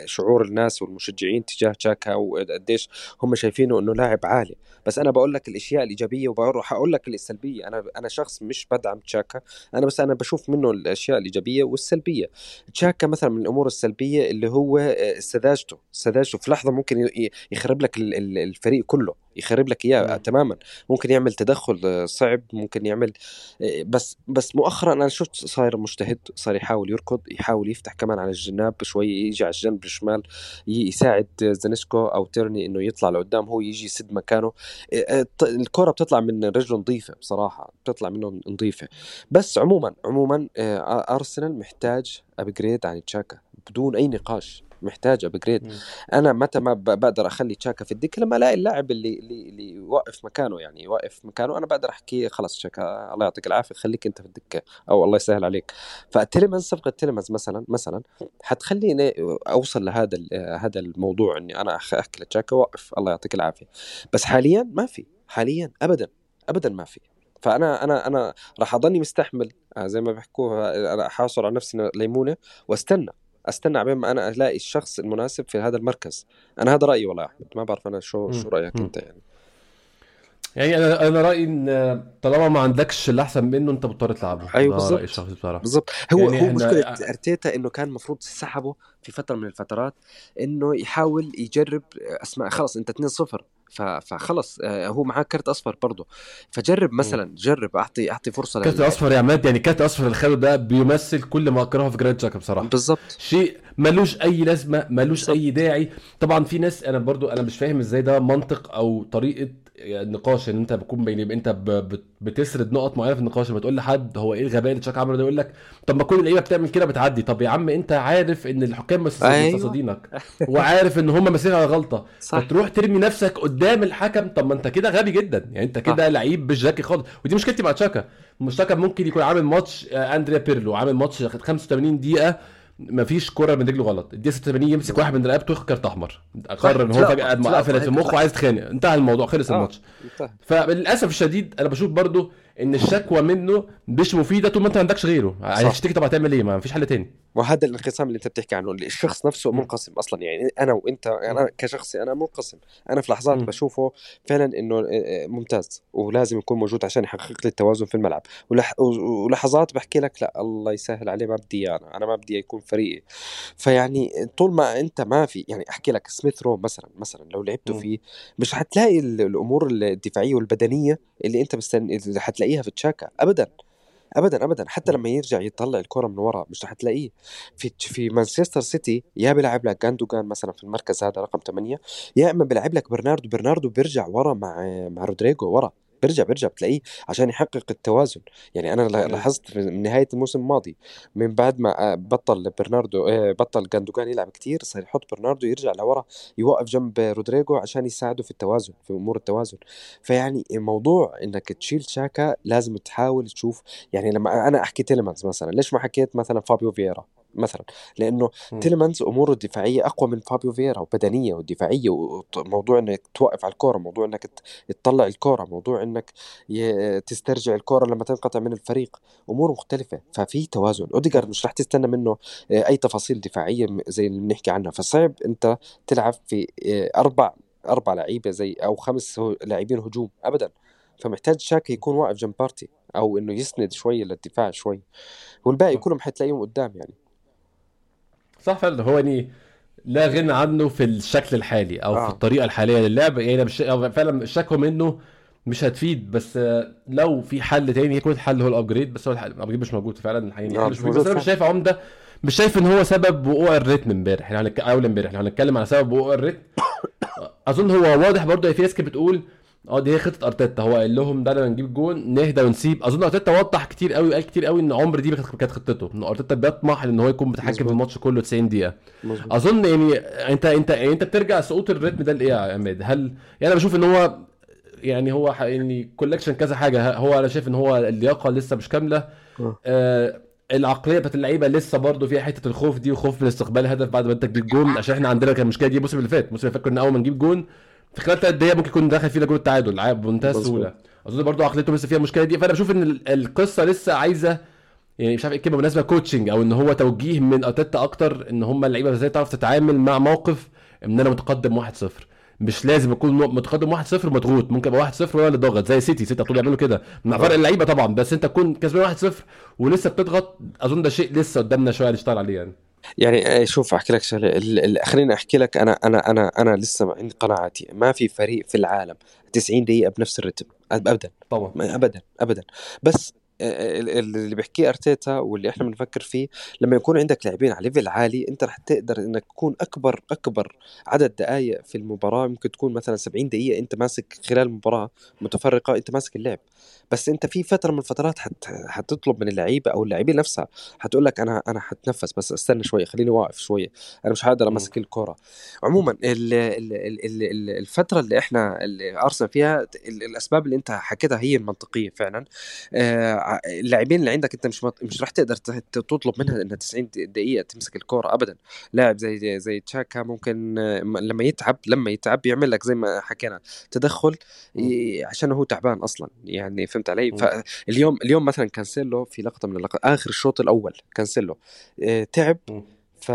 شعور الناس والمشجعين تجاه تشاكا وقديش هم شايفينه إنه لاعب عالي. بس أنا بقول لك الأشياء الإيجابية وبروح أقول لك السلبية. أنا أنا شخص مش بدعم تشاكا. أنا بس أنا بشوف منه الأشياء الإيجابية والسلبية. تشاكا مثلا من الأمور السلبية اللي هو سذاجته سذاجته في لحظة ممكن يخرب لك الفريق كله. يخرب لك إياه تماما. ممكن يعمل تدخل صعب ممكن يعمل بس بس مؤخرا أنا شفت صاير مجتهد صار يحاول يركض يحاول يفتح كمان على الجناب شوي يجي على الجنب الشمال يساعد زينتشينكو أو تيرني إنه يطلع لقدام هو يجي يسد مكانه. الكرة بتطلع من رجله نظيفة بصراحة بتطلع منه نظيفة. بس عموما عموما أرسنال محتاج upgrade عن تشاكا بدون أي نقاش. محتاج upgrade أنا متى ما بقدر أخلي تشاكا في الدكه لما ألاقي اللاعب اللي اللي اللي يوقف مكانه يعني يوقف مكانه أنا بقدر أحكي خلص تشاكا الله يعطيك العافية خليك أنت في الدكه أو الله يسهل عليك. فتيليمنز صفقة تيليمنز مثلا مثلا حتخليني أوصل لهذا هذا الموضوع إني أنا أحكي لتشاكا وقف الله يعطيك العافية. بس حاليا ما في حاليا ابدا ابدا ما في. فأنا أنا أنا راح أضلني مستحمل آه، زي ما بيحكوها راح أحاصر على نفسي ليمونة وأستنى. أستنى عبين ما أنا ألاقي الشخص المناسب في هذا المركز. أنا هذا رأيي والله احمد ما بعرف أنا شو شو رأيك أنت يعني. يعني أنا أنا رأيي إن طالما ما عندكش اللي أحسن منه أنت مضطر تلعبه. أيوه بالظبط. بصراحة. بالظبط. هو يعني هو مشكلة أرتيتا إنه كان المفروض سحبه في فترة من الفترات إنه يحاول يجرب أسماء خلص أنت 2-0 فخلص آه، هو معاه كارت أصفر برضه. فجرب مثلا جرب اعطي أعطي فرصة كارت أصفر يا عماد يعني كارت أصفر اللي ده بيمثل كل ما أكرهه في جرانيت تشاكا بصراحة. بالظبط. شيء ملوش أي لازمة ملوش أي داعي. طبعا في ناس أنا برضو أنا مش فاهم إزاي ده منطق أو طريقة النقاش ان انت بتكون بين انت بتسرد نقط معينة في النقاش لما تقول لحد هو إيه الغباء اللي تشاكا عمله ده؟ يقول لك طب ما كل اللعيبة بتعمل كده بتعدي. طب يا عم انت عارف ان الحكام مستقصدينك أيوة. وعارف ان هم ماسكين على غلطة. صح. فتروح ترمي نفسك قدام الحكم. طب ما انت كده غبي جدا. يعني انت كده لعيب مش ذكي خالص. ودي مشكلتي مع تشاكا. تشاكا ممكن يكون عامل ماتش آه، أندريا بيرلو عامل ماتش 85 دقيقة مفيش كوره من رجله غلط. الدقيقة 86 يمسك واحد من رقبته ياخد كارت أحمر. قرر إن هو فجأة قفلت في مخه وعايز يتخانق. انتهى الموضوع خلص آه. الماتش. فللأسف الشديد أنا بشوف برضو إن الشكوى منه مش مفيدة طول ما أنت ما عندكش غيره. هتشتكي طب هتعمل إيه؟ ما فيش حل تاني. وهذا الانقسام اللي أنت بتحكي عنه الشخص نفسه منقسم أصلا. يعني أنا وأنت أنا كشخصي أنا منقسم. أنا في لحظات بشوفه فعلا إنه آه، آه، ممتاز. ولازم يكون موجود عشان يحقق لي التوازن في الملعب. ولح... ولحظات بحكي لك لا الله يسهل عليه ما بدي أنا. أنا ما بدي يكون فريقي. فيعني طول ما أنت ما في يعني أحكي لك سميث رو مثلا مثلا لو لعبته فيه مش حتلاقي الأمور الدفاعية والبدنية اللي أنت مستني اللي حتلاقيها في تشاكا ابدا ابدا ابدا حتى لما يرجع يطلع الكره من ورا مش رح تلاقيه. في في مانشستر سيتي يا بيلعب لك جاندوجان مثلا في المركز هذا رقم 8 يا إما بيلعب لك برناردو برناردو بيرجع ورا مع مع رودريجو ورا. بيرجع بيرجع بتلاقيه عشان يحقق التوازن. يعني أنا لاحظت في نهاية الموسم الماضي من بعد ما بطل برناردو آه، بطل جوندوجان يلعب كتير صار يحط برناردو يرجع لورا يوقف جنب رودريجو عشان يساعده في التوازن في أمور التوازن. فيعني موضوع إنك تشيل تشاكا لازم تحاول تشوف يعني لما أنا أحكي تيلمانز مثلا ليش ما حكيت مثلا فابيو فييرا؟ مثلا. لأنه تيلمانز أموره الدفاعية أقوى من فابيو فييرا وبدنية ودفاعية وموضوع إنك توقف على الكورة موضوع إنك تطلع الكورة موضوع إنك تسترجع الكورة لما تنقطع من الفريق. امور مختلفة ففي توازن. أوديجارد مش رح تستنى منه آه، أي تفاصيل دفاعية زي اللي بنحكي عنها. فصعب أنت تلعب في آه، أربع أربع لعيبة زي أو خمس لاعبين هجوم ابدا. فمحتاج تشاكا يكون واقف جنب بارتي أو إنه يسند شوي للدفاع شوي. والباقي كلهم حتلاقيهم قدام يعني. صح فعلا؟ هو يعني لا غنى عنه في الشكل الحالي أو آه. في الطريقة الحالية للعب. يعني مش فعلا الشكوى منه مش هتفيد بس لو في حل تاني يكون الحل هو ال upgrade بس هو ال upgrade مش موجود فعلا الحقيقة. آه مش موجود بس أنا مش شايف عمدة مش شايف إن هو سبب وقوع الريتم امبارح. يعني أول امبارح لو هنتكلم على سبب وقوع الريتم. أظن هو واضح برضه في ناس بتقول آه دي هي خطة أرتيتا. هو قال لهم ده لما نجيب جون نهدى ونسيب. أظن أرتيتا وضح كتير قوي وقال كتير قوي إن عمر دي كانت خطته. إن أرتيتا بيطمح إن هو يكون متحكم في الماتش كله 90 دقيقة. مزبوط. أظن يعني انت انت يعني أنت بترجع سقوط الريتم ده لإيه يا عماد؟ هل يعني أنا بشوف إن هو يعني هو يعني collection كذا حاجة. هو أنا شايف إن هو اللياقة لسه مش كاملة. آه, آه، العقلية بتاعت اللعيبة لسه برضه فيها حتة الخوف دي وخوف من استقبال هدف بعد ما أنت تجيب جون. عشان إحنا عندنا كان المشكلة دي الموسم اللي فات. الموسم اللي فات كنا أول ما نجيب جون في خلال ثلاث دقايق ممكن يكون داخل فينا جول التعادل عادي بمنتهى السهولة. أظن برضو عقليته لسه فيها المشكلة دي. فأنا بشوف إن القصة لسه عايزة يعني مش عارف إيه الكلمة بالنسبة coaching أو إن هو توجيه من أرتيتا أكتر إن هم اللعيبة إزاي تعرف تتعامل مع موقف إن أنا متقدم 1-0 مش لازم اكون متقدم 1-0 مضغوط ممكن ابقى 1-0 وأنا اللي ضاغط زي سيتي. سيتي طول يعملوا كده مع فرق اللعيبة طبعا بس أنت تكون كسبان 1-0 ولسه بتضغط أظن ده شيء لسه قدامنا شوية نشتغل عليه يعني. يعني آه، شوف أحكي لك شغلة. خليني أحكي لك. أنا أنا أنا أنا لسه عندي قناعاتي. ما في فريق في العالم 90 دقيقة بنفس الرتم. ابدا. طبعا. ابدا ابدا. بس اللي بيحكيه أرتيتا واللي إحنا بنفكر فيه لما يكون عندك لاعبين على ليفل عالي أنت رح تقدر إنك تكون أكبر أكبر عدد دقائق في المباراة. ممكن تكون مثلا 70 دقيقة أنت ماسك خلال المباراه متفرقة أنت ماسك اللعب. بس أنت في فترة من الفترات حت حتطلب من اللعيبة أو اللاعبين نفسها حتقول لك أنا أنا حتنفس. بس استنى شوية خليني واقف شوية. أنا مش حقدر أمسك الكرة. عموما ال ال ال الفترة اللي إحنا اللي أرسنال فيها الأسباب اللي أنت حكيتها هي المنطقية فعلا. آه، اللاعبين اللي عندك انت مش مش راح تقدر تطلب منها إنها 90 دقيقة تمسك الكره ابدا. لاعب زي زي تشاكا ممكن لما يتعب لما يتعب يعمل لك زي ما حكينا تدخل عشان هو تعبان أصلا يعني فهمت علي؟ فاليوم اليوم مثلا كانسيلو في لقطة من اللقطات آخر الشوط الأول كانسيلو آه، تعب ف...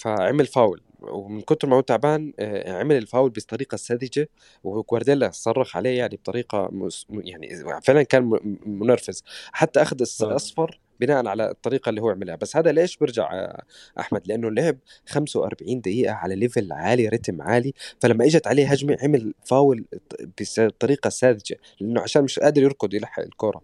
فعمل فاول. ومن كتر ما هو تعبان آه، عمل الفاول بطريقة ساذجة وجوارديولا صرخ عليه يعني بطريقة. يعني فعلا كان منرفز حتى أخذ الاصفر بناء على الطريقة اللي هو عملها. بس هذا ليش برجع أحمد؟ لأنه لعب 45 دقيقة على ليفل عالي رتم عالي. فلما إجت عليه هجمة عمل فاول بطريقة ساذجة. لأنه عشان مش قادر يركض يلحق الكره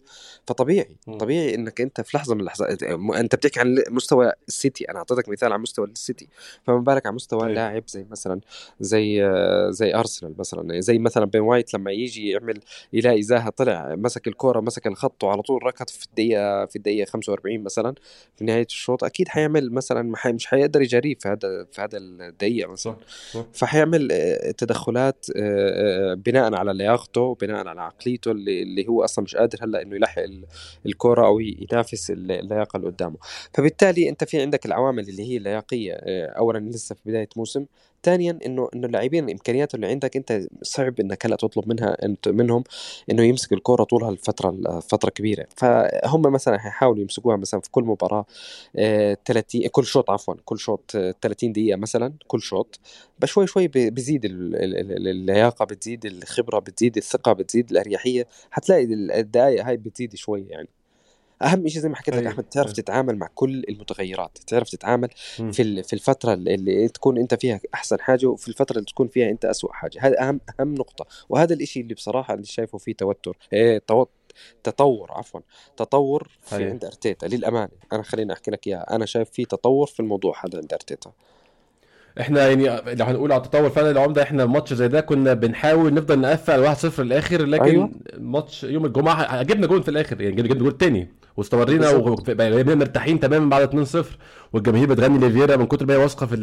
فطبيعي طبيعي إنك أنت في لحظة من اللحظات أنت بتحكي عن مستوى السيتي. أنا أعطيتك مثال على مستوى السيتي. فما بالك على مستوى طيب. لاعب زي مثلا زي زي أرسنال مثلا. زي مثلا بين وايت لما يجي يعمل يلاقي زاها طلع مسك الكورة مسك الخط وعلى طول ركض في الدقيقة في الدقيقة 45 مثلا في نهاية الشوط أكيد حيعمل مثلا مش حيقدر يجاريه في هذا في هذا الدقيقة مثلا. فحيعمل آه، تدخلات آه، آه، بناء على لياقته بناء على عقليته اللي, اللي هو أصلا مش قادر هلأ إنه يلحق الكوره أو ينافس اللياقة اللي قدامه. فبالتالي أنت في عندك العوامل اللي هي اللياقية اولا لسه في بداية موسم ثانيا إنه إنه اللاعبين الإمكانيات اللي عندك أنت صعب إنك هلأ تطلب منها منهم إنه يمسك الكره طول هالفترة فترة كبيرة. فهم مثلا حيحاولوا يمسكوها مثلا في كل مباراة 30 كل شوط عفوا كل شوط 30 دقيقة مثلا كل شوط. بشوي شوي بزيد اللياقة بتزيد الخبرة بتزيد الثقة بتزيد الأريحية. حتلاقي الدقائق هاي بتزيد شوي يعني. أهم شيء زي ما حكيت لك أحمد تعرف تتعامل مع كل المتغيرات تعرف تتعامل في في الفترة اللي تكون أنت فيها أحسن حاجة وفي الفترة اللي تكون فيها أنت أسوأ حاجة. هذا أهم أهم نقطة. وهذا الشيء اللي بصراحة اللي شايفه فيه توتر إيه تطور عفوا تطور في هي. عند أرتيتا للأمانة. أنا خليني أحكي لك إياها. أنا شايف في تطور في الموضوع هذا عند أرتيتا. إحنا يعني لو هنقول على التطور فعلا العمدة إحنا ماتش زي ده كنا بنحاول نفضل نقفل 1-0 للآخر لكن أيوه؟ ماتش يوم الجمعة جبنا جول في الآخر يعني جبنا جول تاني. واستمرينا وبقينا مرتاحين تماما بعد 2-0 والجماهير بتغني ليفيرا من كتر ما هي واثقة في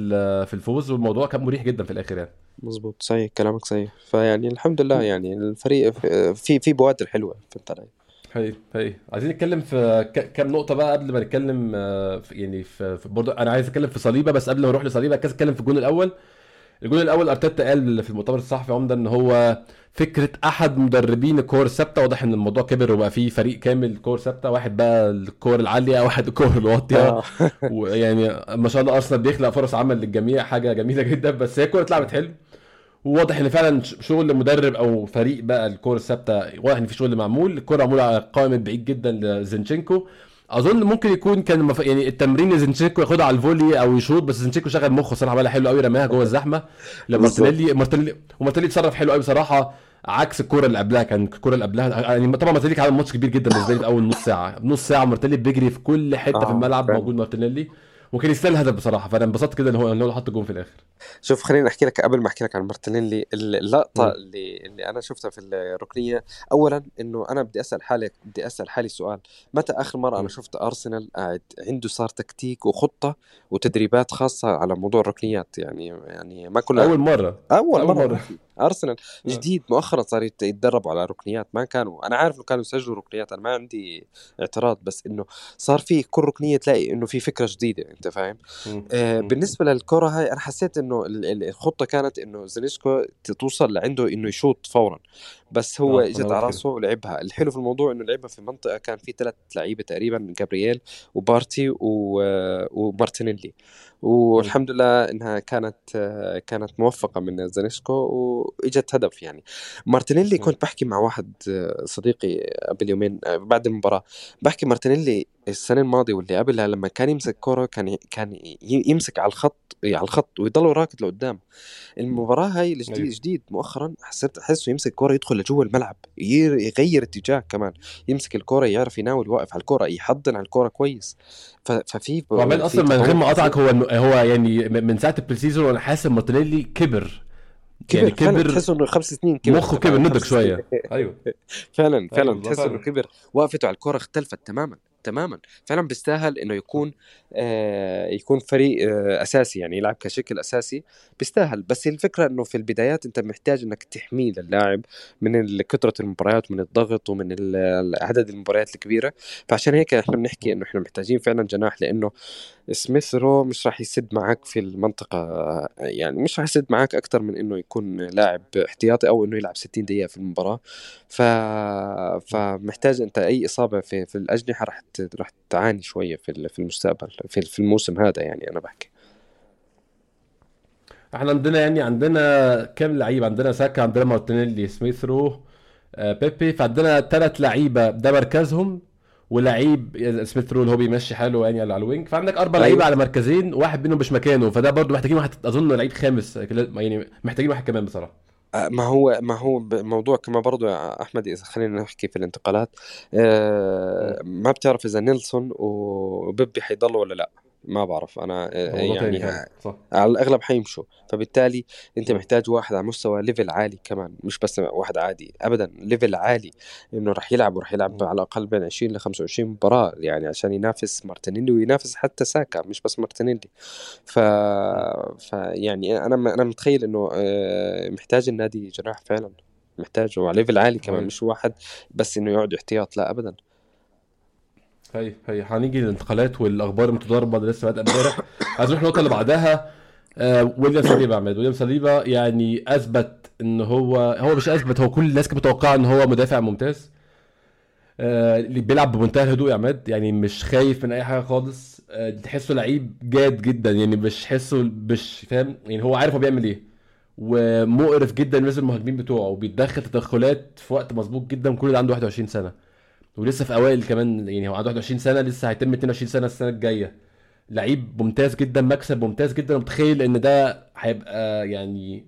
في الفوز والموضوع كان مريح جدا في الآخر يعني. مظبوط. صحيح كلامك صحيح. فيعني الحمد لله يعني الفريق في في بوادر حلوة فهمت علي هي هي عايزين نتكلم في كام نقطة بقى قبل ما نتكلم آه، يعني في برضه أنا عايز أتكلم في صليبة بس قبل ما نروح لصليبة عايز أتكلم في الجون الأول. الجون الأول أرتيتا قال في المؤتمر الصحفي عمدة إن هو فكرة أحد مدربين الكور الثابته واضح إن الموضوع كبر وبقى فيه فريق كامل كور ثابتة واحد بقى الكور العالية واحد الكور الواطية. آه. ويعني ما شاء الله أرسنال بيخلق فرص عمل للجميع حاجة جميلة جدا بس هي الكورة اتلعبت حلو. وواضح إن فعلا شغل مدرب أو فريق بقى الكوره الثابتة واضح إن في شغل معمول الكورة معمولة على قائمة بعيد جدا لزنشينكو أظن ممكن يكون كان مف... يعني التمرين زنشينكو ياخدها على ال volley أو يشوط بس زنشينكو شغل مخه صراحة عملها حلو قوي رماها جوه الزحمة. لمارتينيلي مارتينيلي ومارتينيلي اتصرف حلو قوي بصراحة عكس الكورة اللي قبلها كان الكورة اللي قبلها يعني طبعا مارتينيلي عمل ماتش كبير جدا بالنسبة لي في أول نص ساعة. نص ساعة مارتينيلي بيجري في كل حتة آه في الملعب موجود مارتينيلي. وكان يستاهل الهدف بصراحة فأنا انبسطت كده إن هو إن هو حط جون في الآخر شوف خليني أحكي لك قبل ما أحكي لك عن مارتينيلي اللقطة. اللي اللي أنا شفتها في الركنية اولا إنه أنا بدي أسأل حالي بدي أسأل حالي سؤال متى آخر مرة م. أنا شفت أرسنال قاعد عنده صار تكتيك وخطة وتدريبات خاصة على موضوع الركنيات يعني يعني ما كنا أول مرة أول, أول مرة, مرة. أرسنال آه. جديد مؤخرا صار يتدربوا على ركنيات ما كانوا أنا عارف إنه كانوا يسجلوا ركنيات أنا ما عندي اعتراض بس إنه صار في كل ركنية تلاقي إنه في فكرة جديدة أنت فاهم؟ آه بالنسبة للكرة هاي أنا حسيت إنه الخطة كانت إنه زينيسكو توصل لعنده إنه يشوط فورا بس هو إجت على راسه ولعبها. الحلو في الموضوع إنه لعبها في منطقة كان في ثلاث لعيبة تقريبا جابرييل وبارتي ومارتينيلي. والحمد لله إنها كانت كانت موفقة من زنشينكو واجت هدف يعني. مارتينيلي كنت بحكي مع واحد صديقي قبل يومين بعد المباراة بحكي مارتينيلي السنة الماضية واللي قبلها لما كان يمسك كرة كان كان يمسك على الخط على الخط ويضل راكد لقدام. المباراة هاي الجديد أيوه. جديد مؤخرا حسيت احسه يمسك كرة يدخل لجوا الملعب يغير اتجاه كمان. يمسك الكرة يعرف يناول يوقف على الكرة يحضن على الكرة كويس. ففي وعمال أصلا من غير ما اقطعك هو هو يعني من ساعة ال pre-season وأنا حاسس مارتينيلي كبر. كبر يعني كبر تحس إنه خمس سنين كبر. مخه كبر نضج شوية. أيوه فعلا فعلا أيوة تحس إنه كبر. وقفته على الكره اختلفت تماما. تماما. فعلا بيستاهل إنه يكون آه يكون فريق آه أساسي يعني يلعب كشكل أساسي. بيستاهل. بس الفكرة إنه في البدايات أنت محتاج إنك تحميه للاعب من كثرة المباريات ومن الضغط ومن عدد المباريات الكبيرة. فعشان هيك إحنا بنحكي إنه إحنا محتاجين فعلا جناح لأنه سميث رو مش راح يسد معك في المنطقة يعني مش راح يسد معك أكثر من إنه يكون لاعب احتياطي أو إنه يلعب 60 دقيقة في المباراة. ف فمحتاج أنت أي إصابة في في الأجنحة راح راح تعاني شوية في في المستقبل في في الموسم هذا يعني أنا بحكي. إحنا عندنا يعني عندنا كام لعيب؟ عندنا ساكا عندنا مارتينيلي سميث رو آه، بيبي فعندنا ثلاث لعيبة ده مركزهم ولعيب سميث رو اللي هو بيمشي حاله يعني على ال wing. فعندك أربع لعيبة أيوة. على مركزين واحد منهم مش مكانه فده برضه محتاجين واحد أظن لعيب خامس يعني محتاجين واحد كمان بصراحة. ما هو ما هو موضوع كما برضو يا أحمد إذا خلينا نحكي في الانتقالات آه ما بتعرف إذا نيلسون وبيبي حيضلوا ولا لا؟ ما بعرف أنا يعني صح. على الأغلب حيمشوا. فبالتالي أنت محتاج واحد على مستوى level عالي كمان مش بس واحد عادي ابدا level عالي إنه راح يلعب وراح يلعب على الأقل بين 20 ل 25 مباراة يعني عشان ينافس مارتينيلي وينافس حتى ساكا مش بس مارتينيلي. ف... ف يعني أنا أنا متخيل إنه آه، محتاج النادي جناح فعلا محتاج وعلى level عالي كمان مش واحد بس إنه يقعد احتياط لا ابدا. هي هي. هنيجي للانتقالات والأخبار المتضاربة اللي لسه بادئة امبارح. عايز نروح النقطة اللي بعدها. آه ويليام صليبا عماد. ويليام صليبا يعني أثبت إن هو هو مش أثبت هو كل الناس كانت متوقعة إن هو مدافع ممتاز. آه بيلعب بمنتهى الهدوء يا عماد. يعني مش خايف من أي حاجة خالص. آه تحسه لعيب جاد جدا. يعني مش حسه مش فاهم. يعني هو عارف هو بيعمل إيه. ومقرف جدا بالنسبة المهاجمين بتوعه. وبيتدخل تدخلات في وقت مظبوط جدا. كل ده عنده 21 سنة. ولسه في أوائل كمان يعني هو عنده 21 سنة لسه هيتم 22 سنة السنة الجاية. لعيب ممتاز جدا مكسب ممتاز جدا. متخيل إن ده هيبقى يعني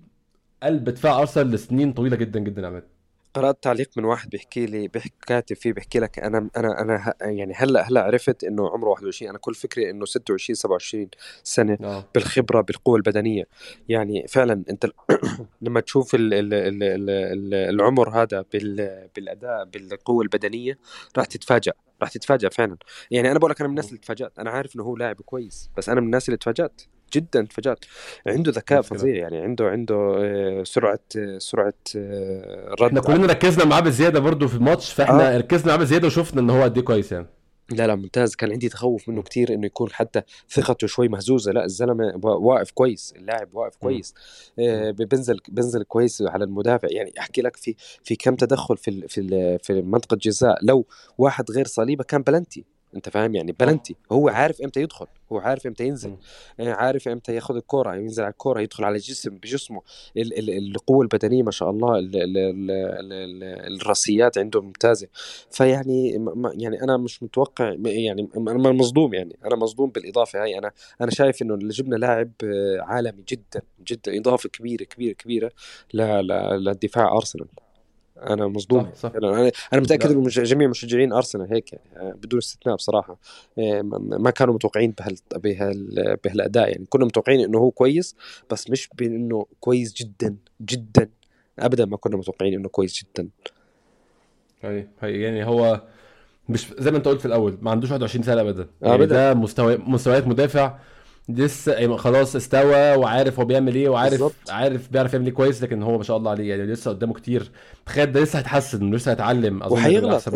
قلب دفاع أرسنال لسنين طويلة جدا جدا يا عماد. قرأت تعليق من واحد بيحكي لي بيحكي كاتب فيه بيحكي لك أنا أنا أنا يعني هلأ هلأ عرفت إنه عمره 21 أنا كل فكري إنه 26 27 سنة أوه. بالخبرة بالقوة البدنية. يعني فعلا أنت لما تشوف ال ال ال ال العمر هذا بالأداء بالقوة البدنية راح تتفاجئ راح تتفاجئ فعلا. يعني أنا بقول لك أنا من الناس اللي تفاجأت أنا عارف إنه هو لاعب كويس بس أنا من الناس اللي تفاجأت. جدا تفاجات عنده ذكاء فظيع يعني عنده عنده آه، سرعة آه، سرعة آه، رد. إحنا كلنا ركزنا معاه بزيادة برضه في الماتش فاحنا آه. ركزنا معاه بزيادة وشفنا إن هو قد إيه كويس يعني. لا لا ممتاز. كان عندي تخوف منه كتير إنه يكون حتى ثقته شوي مهزوزة. لا الزلمة واقف كويس اللاعب واقف كويس. آه بنزل بنزل كويس على المدافع. يعني أحكي لك في في كم تدخل في في في منطقة جزاء. لو واحد غير صليبة كان بلنتي. أنت فاهم؟ يعني بلنتي هو عارف إمتى يدخل هو عارف إمتى ينزل آه، عارف إمتى ياخذ الكوره ينزل على الكوره يدخل على جسم بجسمه. القوة البدنية ما شاء الله ال ال ال ال الرأسيات عنده ممتازة. فيعني يعني أنا مش متوقع يعني أنا مصدوم يعني أنا مصدوم بالإضافة هاي. أنا أنا شايف إنه اللي جبنا لاعب آه، عالمي جدا جدا إضافة كبيرة كبيرة كبيرة للدفاع أرسنال. أنا مصدوم. صح صح. أنا أنا متأكد إنه جميع مشجعين أرسنال هيك يعني بدون استثناء بصراحة. إيه، ما كانوا متوقعين بهال بهال بهالأداء. يعني كنا متوقعين إنه هو كويس بس مش بإنه كويس جدا جدا. ابدا ما كنا متوقعين إنه كويس جدا. هي هي يعني هو مش زي ما أنت قلت في الأول ما عندوش 21 سنة ابدا. يعني أبداً. ده مستوى مستويات مدافع لسه يعني خلاص استوى وعارف هو بيعمل إيه وعارف بالزبط. عارف بيعرف يعمل إيه كويس لكن هو ما شاء الله عليه يعني لسه قدامه كتير. تخيل ده لسه هيتحسن لسه هيتعلم. أظن وهيغلط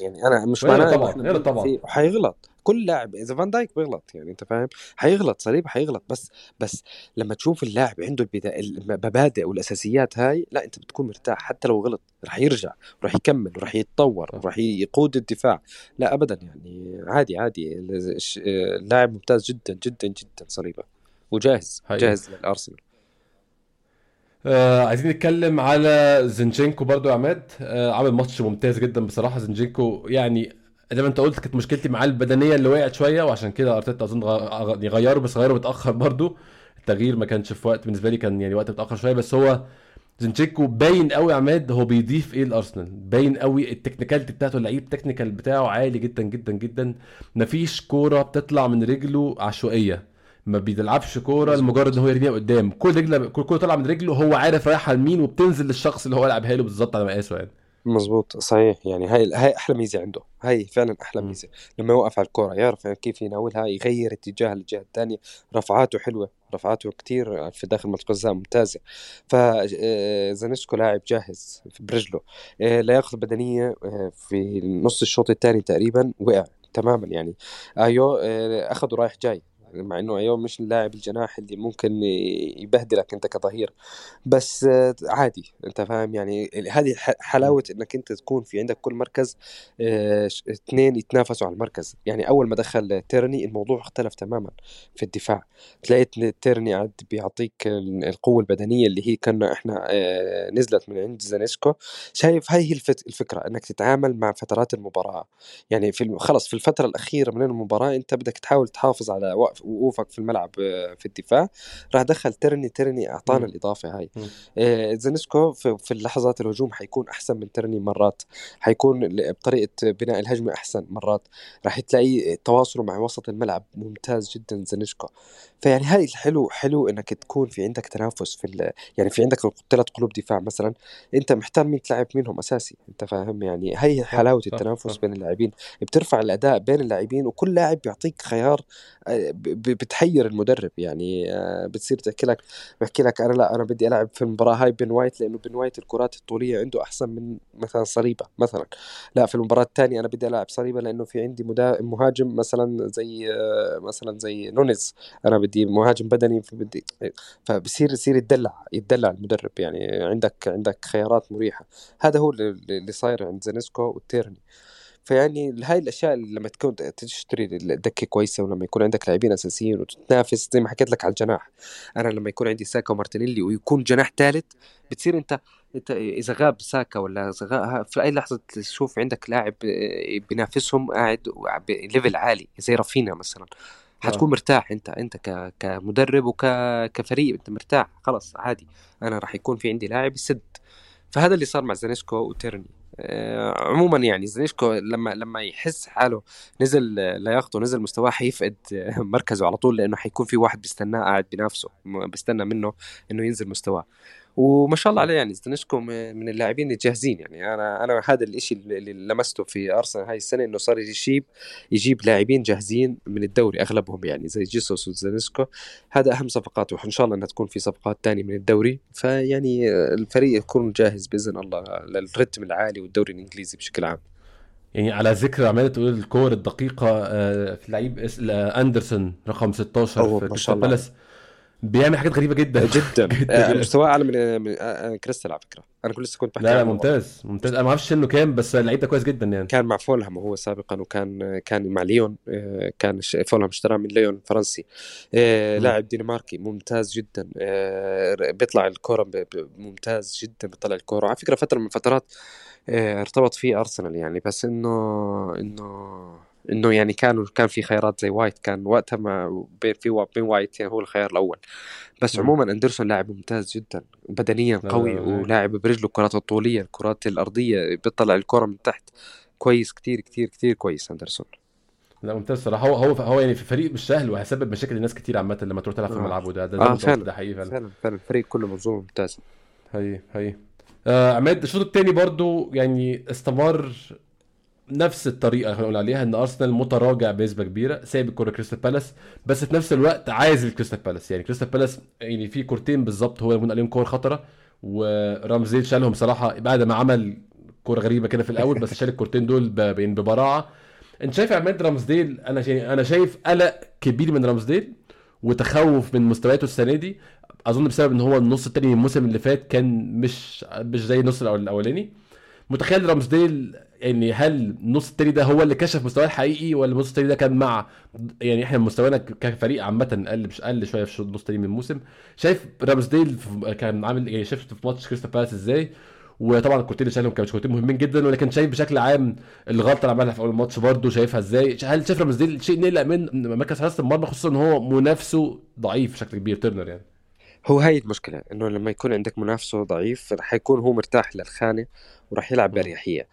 يعني أنا مش معناه طبعا طبعا. وهيغلط. كل لاعب إذا فان دايك بيغلط يعني أنت فاهم؟ حيغلط صليب حيغلط بس بس لما تشوف اللاعب عنده المبادئ والأساسيات هاي لا أنت بتكون مرتاح حتى لو غلط رح يرجع ورح يكمل ورح يتطور ورح يقود الدفاع. لا ابدا يعني عادي عادي اللاعب ممتاز جدا جدا جدا صليبة. وجاهز جاهز للأرسنال. آه عايزين نتكلم على زنجينكو برضو يا عماد. آه عامل ماتش ممتاز جدا بصراحة. زنجينكو يعني زي ما انت قلت كانت مشكلتي معاه البدنية اللي وقعت شوية وعشان كده أرتيتا أظن يغيره بس غيره متأخر برضو. التغيير ما كانش في وقت بالنسبة لي كان يعني وقت متأخر شوية بس هو زنشينكو باين قوي عماد هو بيضيف إيه الارسنال باين قوي ال technicality بتاعته اللعيب ال technical بتاعه عالي جدا جدا جدا. مفيش كورة بتطلع من رجله عشوائية. ما بيلعبش كورة لمجرد إن هو يرميها قدام. كل رجلة كل كورة طالعة من رجله هو عارف رايحه لمين وبتنزل للشخص اللي هو لعبها له بالظبط على مقاسه يعني. مظبوط صحيح. يعني هاي هاي أحلى ميزة عنده. هاي فعلا أحلى ميزة. لما يوقف على الكورة يعرف كيف يناولها يغير اتجاه للجهة الثانية. رفعاته حلوة رفعاته كتير في داخل منطقه الجزاء ممتازة. فزانسكو آه، لاعب جاهز برجله آه، لياقته البدنيه آه، في نص الشوط الثاني تقريبا وقع تماما يعني. ايو أخذه رايح جاي. مع إنه أيوه مش اللاعب الجناح اللي ممكن يبهدلك أنت كظهير. بس عادي أنت فاهم؟ يعني هذه حلاوة إنك أنت تكون في عندك كل مركز آه، اثنين يتنافسوا على المركز. يعني أول ما دخل تيرني الموضوع اختلف تماما في الدفاع. تلاقي تيرني عاد بيعطيك القوة البدنية اللي هي كنا إحنا آه، نزلت من عند زنشينكو شايف هاي هي الفكرة إنك تتعامل مع فترات المباراة. يعني في خلص في الفترة الأخيرة من المباراة أنت بدك تحاول تحافظ على وقف وقوفك في الملعب آه، في الدفاع. راح دخل تيرني تيرني أعطانا الإضافة هاي. آه زنشينكو في, في اللحظات الهجوم حيكون أحسن من تيرني مرات. حيكون بطريقة بناء الهجمه أحسن مرات. راح تلاقي تواصله مع وسط الملعب ممتاز جدا زنشينكو فيعني هاي الحلو حلو إنك تكون في عندك تنافس في يعني في عندك ثلاث قلوب دفاع مثلا. أنت محتار مين تلعب منهم أساسي. أنت فاهم؟ يعني هي حلاوة التنافس بين اللاعبين. بترفع الأداء بين اللاعبين وكل لاعب بيعطيك خيار آه، بتحير المدرب يعني آه، بتصير تحكي لك بحكي لك أنا لا أنا بدي ألعب في المباراة هاي بين وايت لأنه بين وايت الكرات الطولية عنده أحسن من مثلا صليبة مثلا. لا في المباراة الثانية أنا بدي ألعب صليبا لأنه في عندي مهاجم مثلا زي آه، مثلا زي نونيز. أنا بدي مهاجم بدني بدي فبصير يصير يتدلع يتدلع المدرب يعني. عندك عندك خيارات مريحة. هذا هو اللي صاير عند زينشينكو والتيرني فيعني هاي الأشياء لما تكون تشتري ال دكة كويسة ولما يكون عندك لاعبين أساسيين وتتنافس زي ما حكيت لك على الجناح. أنا لما يكون عندي ساكا ومارتينيلي ويكون جناح ثالث بتصير أنت أنت إذا غاب ساكا ولا غاب في أي لحظة تشوف عندك لاعب آه، بينافسهم قاعد ب level عالي زي رافينيا مثلا. حتكون آه. مرتاح أنت أنت كمدرب وكفريق أنت مرتاح خلاص عادي. أنا راح يكون في عندي لاعب يسد. فهذا اللي صار مع زينشينكو وتيرني. عموما يعني زينشينكو لما لما يحس حاله نزل لياقته نزل مستواه حيفقد مركزه على طول لأنه حيكون في واحد بيستناه قاعد بنفسه بيستنى منه إنه ينزل مستواه. وما شاء الله عليه يعني زينشينكو من اللاعبين الجاهزين يعني. أنا أنا هذا الشيء اللي لمسته في أرسنال هاي السنة إنه صار يجيب يجيب لاعبين جاهزين من الدوري أغلبهم يعني زي جيسوس وزينشينكو هذا أهم صفقاته وإن شاء الله إنها تكون في صفقات ثانية من الدوري. فيعني الفريق يكون جاهز بإذن الله لل رتم العالي والدوري الإنجليزي بشكل عام. يعني على ذكر عمال تقول الكور الدقيقة آه، في لعيب اندرسون رقم 16 في كريستال بالاس بيعمل حاجات غريبة جدا. جدا, جداً. مستواه أعلى من, من آه، كريستال على فكرة. أنا كل لسه كنت بحكي لا لا ممتاز ممتاز. أنا ما أعرفش إنه كام بس اللعيب ده كويس جدا يعني. كان مع فولهام هو سابقا وكان كان مع ليون آه، كان فولهام اشتراه من ليون الفرنسي آه، لاعب دنماركي ممتاز جدا. بيطلع الكورة ممتاز جدا بيطلع الكورة. على فكرة فترة من الفترات ارتبط فيه أرسنال يعني بس إنه إنه إنه يعني كانوا كان في خيارات زي وايت كان وقتها ما بين في بين وايت يعني هو الخيار الأول. بس. عموما أندرسون لاعب ممتاز جدا بدنيا قوي ولاعب برجله الكرات الطوليه الكرات الأرضية بيطلع الكرة من تحت كويس كتير كتير كتير كويس أندرسون. لا ممتاز صراحة. هو هو هو يعني في فريق مش سهل وهيسبب مشاكل لناس كتير عامة لما تروح تلعب في آه. ملعبه. ده ده, آه فعلا ده حقيقي فعلا. فعلا فعلا. الفريق كله منظومة ممتازة. هي هي آه عماد الشوط الثاني برضو يعني استمر نفس الطريقة اللي نقول عليها إن أرسنال متراجع بنسبة كبيرة سايب الكورة كريستال بالاس بس في نفس الوقت عايز الكريستال بالاس. يعني كريستال بالاس يعني في كورتين بالظبط هو اللي عليهم كور خطرة ورامزديل شالهم صراحة بعد ما عمل كورة غريبة كده في الأول بس شال الكورتين دول ببراعة. أنت شايف عماد رامزديل أنا شايف أنا شايف قلق كبير من رامزديل وتخوف من مستوياته السنة دي. أظن بسبب إن هو النص التاني من الموسم اللي فات كان مش مش زي النص الأولاني. متخيل رامزديل يعني هل النص التاني ده هو اللي كشف مستواه الحقيقي ولا النص التاني ده كان مع يعني إحنا مستوانا كفريق عامة قل مش قل شوية في النص التاني من الموسم؟ شايف رامزديل كان عامل يعني شفت في ماتش كريستال بالاس إزاي؟ وطبعا الكورتين اللي شالهم كانوا كورتين مهمين جدا ولكن شايف بشكل عام الغلطة اللي عملها في أول الماتش برده شايفها إزاي؟ هل شايف رامزديل شيء نقلق من مركز حراسة المرمى خصوصا إن هو منافسه ضعيف بشكل كبير ترنر يعني؟ هو هاي المشكلة إنه لما يكون عندك منافسه ضعيف رح يكون هو مرتاح للخانة وراح يلعب بأريحية.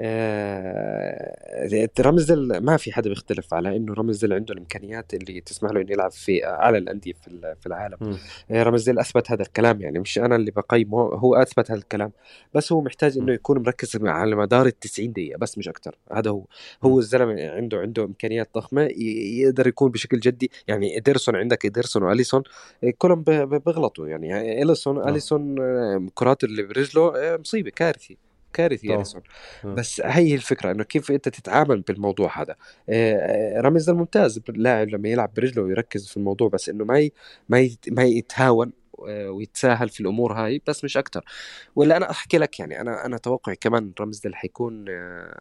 آه رمزدل ما في حدا بيختلف على إنه رمزدل عنده الإمكانيات اللي تسمح له إنه يلعب في اعلى الأندية في في العالم. آه رمزدل أثبت هذا الكلام يعني مش أنا اللي بقيمه هو أثبت هذا الكلام. بس هو محتاج إنه يكون مركز على مدار ال 90 دقيقة بس مش أكثر هذا هو. هو الزلمة عنده عنده إمكانيات ضخمة يقدر يكون بشكل جدي. يعني إدرسون عندك إدرسون وأليسون آه، كلهم بيغلطوا يعني. إليسون أليسون كرات اللي برجله آه، مصيبة كارثه كارثي اليسون بس هي الفكرة إنه كيف أنت تتعامل بالموضوع هذا. رامز ممتاز لاعب لما يلعب برجله ويركز في الموضوع بس إنه ما ي... ما ي... ما يتهاون ويتساهل في الأمور هاي بس مش أكثر ولا أنا أحكي لك يعني أنا أنا توقعي كمان رمزدل حيكون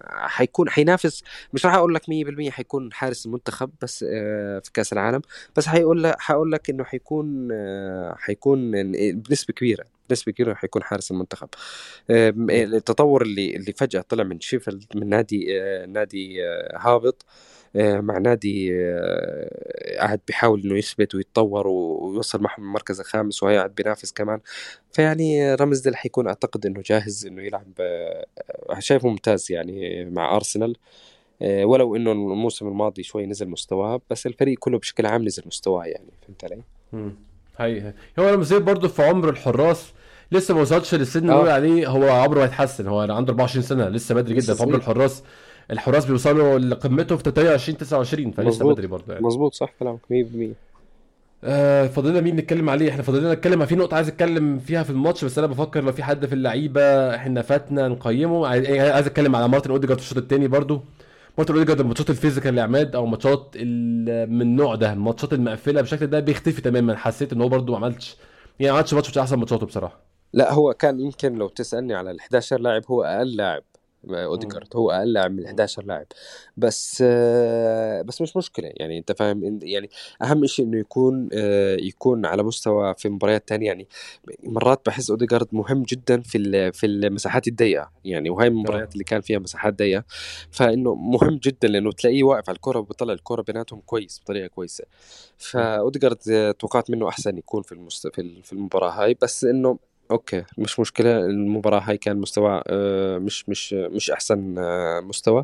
حيكون حينافس. مش راح أقول لك 100% حيكون حارس المنتخب بس في كأس العالم بس حيقول لك حاقول لك إنه حيكون حيكون بنسبة كبيرة. بنسبه كبيره حيكون حارس المنتخب. التطور اللي اللي فجأة طلع من شيفيلد من نادي نادي هابط آه، مع نادي آه، قاعد بيحاول إنه يثبت ويتطور ويوصل معهم المركز الخامس وهي قاعد بينافس كمان. فيعني رمز ديل حيكون أعتقد إنه جاهز إنه يلعب آه، شايفه ممتاز يعني مع أرسنال. ولو إنه الموسم الماضي شوي نزل مستواه بس الفريق كله بشكل عام نزل مستواه يعني فهمت علي؟ هي هي هو رامز برضه في عمر الحراس لسه ما وصلش للسن اللي عليه هو عمره هيتحسن هو عنده 24 سنة لسه بدري جدا في عمر الحراس. الحراس بيوصلوا لقمتهم في 23 29 فلسه بدري برضه يعني. مظبوط صح كلامك 100% آه فاضلنا مين نتكلم عليه؟ إحنا فاضلنا نتكلم في نقطة عايز أتكلم فيها في الماتش بس أنا بفكر لو في حد في اللعيبة إحنا فاتنا نقيمه. عايز أتكلم على مارتن أوديجارد في الشوط الثاني برضو مارتن اوديجارد الماتشات ال physical اللي عماد أو ماتشات من النوع ده الماتشات المقفلة بشكل ده بيختفي تماما. حسيت إن هو برضو ما عملش يعني ما عملش ماتش أحسن ماتشاته بصراحة. لا هو كان يمكن لو تسألني على ال 11 لاعب هو أقل لاعب اوديجارد هو أقل لاعب من 11 لاعب. بس بس مش مشكلة. يعني أنت فاهم يعني أهم شيء إنه يكون يكون على مستوى في مباريات تانية. يعني مرات بحس اوديجارد مهم جدا في في المساحات الضيقة. يعني وهي المباريات اللي كان فيها مساحات ضيقة. فإنه مهم جدا لأنه تلاقيه واقف على الكرة وبيطلع الكرة بيناتهم كويس بطريقة كويسة. فاوديجارد توقعت منه أحسن يكون في المست... في المباراة هاي. بس إنه okay مش مشكلة المباراة هاي كان مستوى آه، مش مش مش أحسن آه، مستوى.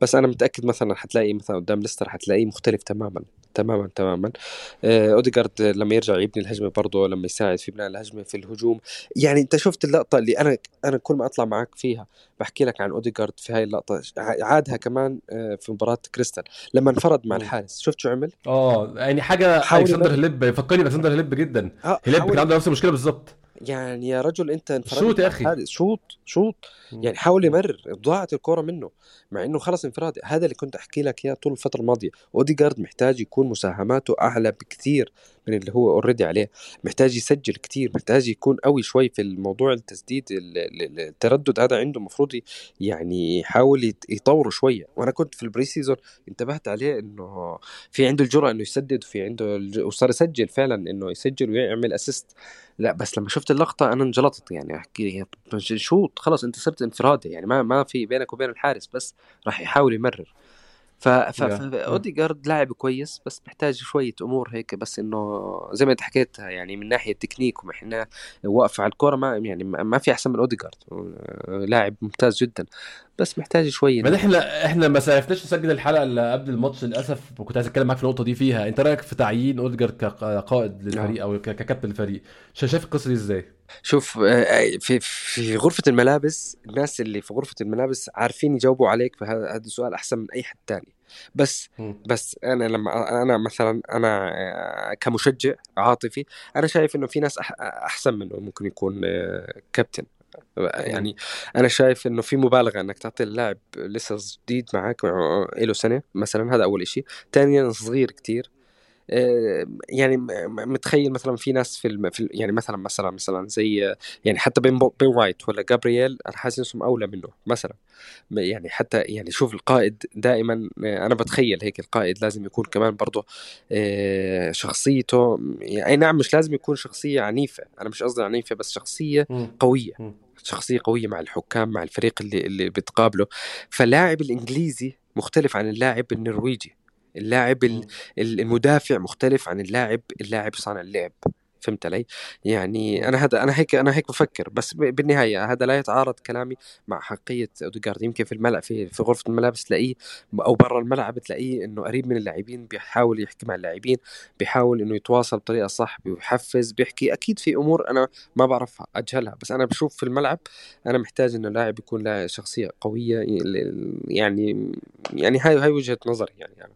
بس أنا متأكد مثلا حتلاقي مثلا قدام ليستر حتلاقيه مختلف تماما تماما تماما. آه، أوديجارد لما يرجع يبني الهجمة برضه لما يساعد في بناء الهجمة في الهجوم. يعني أنت شفت اللقطة اللي أنا أنا كل ما أطلع معك فيها بحكي لك عن أوديجارد في هاي اللقطة عادها كمان في مباراة كريستال لما انفرد مع الحارس. شفت شو عمل؟ آه يعني حاجة الكسندر هليب فكرني بألكسندر هليب جدا. هليب كان عنده نفس المشكلة بالظبط يعني يا رجل انت انفردت shoot يا أخي. shoot shoot يعني حاول يمرر ضاعت الكرة منه مع إنه خلص انفراد. هذا اللي كنت أحكي لك إياه طول الفترة الماضية. أوديجارد محتاج يكون مساهماته أعلى بكثير من اللي هو already عليه. محتاج يسجل كثير محتاج يكون قوي شوي في الموضوع التسديد التردد هذا عنده المفروض يعني يحاول يطوره شوية. وأنا كنت في ال pre-season انتبهت عليه إنه في عنده الجرأة إنه يسدد وفي عنده وصار يسجل فعلا إنه يسجل ويعمل assist لا بس لما شفت اللقطة أنا انجلطت يعني. أحكي shoot خلص أنت صرت انفرادي يعني. ما ما في بينك وبين الحارس بس راح يحاول يمرر. ف فاوديجارد لاعب كويس بس محتاج شوية أمور هيك بس إنه زي ما أنت حكيت يعني من ناحية تكنيك ومن واقف على الكورة ما يعني ما في أحسن من اوديجارد لاعب ممتاز جدا بس محتاج شوية ما إحنا إحنا ما عرفناش نسجل الحلقة اللي قبل الماتش للأسف وكنت عايز أتكلم معاك في النقطة دي فيها. أنت رأيك في تعيين اوديجارد كقائد للفريق أو ككابتن الفريق شايف القصة دي إزاي؟ شوف آه، في في غرفة الملابس الناس اللي في غرفة الملابس عارفين يجاوبوا عليك في هذا السؤال أحسن من أي حد تاني. بس بس أنا لما أنا مثلا أنا آه، كمشجع عاطفي أنا شايف إنه في ناس أحسن منه ممكن يكون آه، كابتن. يعني أنا شايف إنه في مبالغة إنك تعطي اللاعب لسه جديد معك له سنة مثلا هذا أول شيء ثانيا صغير كتير. آه، يعني متخيل مثلا في ناس في, الم... في يعني مثلا مثلا مثلا زي يعني حتى بين بين وايت ولا جابرييل أنا حاسس إنهم أولى منه مثلا. يعني حتى يعني شوف القائد دائما أنا بتخيل هيك القائد لازم يكون كمان برضه آه، شخصيته يعني أي نعم مش لازم يكون شخصية عنيفة أنا مش قصدي عنيفة بس شخصية قوية. شخصية قوية مع الحكام مع الفريق اللي اللي بتقابله. فاللاعب الإنجليزي مختلف عن اللاعب النرويجي. اللاعب المدافع مختلف عن اللاعب اللاعب صانع اللعب فهمت علي؟ يعني أنا هذا أنا هيك أنا هيك بفكر بس بالنهاية هذا لا يتعارض كلامي مع حقية أوديجارد يمكن في الملعب في في غرفة الملابس تلاقيه أو برا الملعب تلاقيه إنه قريب من اللاعبين بيحاول يحكي مع اللاعبين بيحاول إنه يتواصل بطريقة صح بيحفز بيحكي أكيد في أمور أنا ما بعرفها أجهلها بس أنا بشوف في الملعب أنا محتاج إنه لاعب يكون له شخصية قوية يعني يعني هاي هاي وجهة نظري يعني, يعني.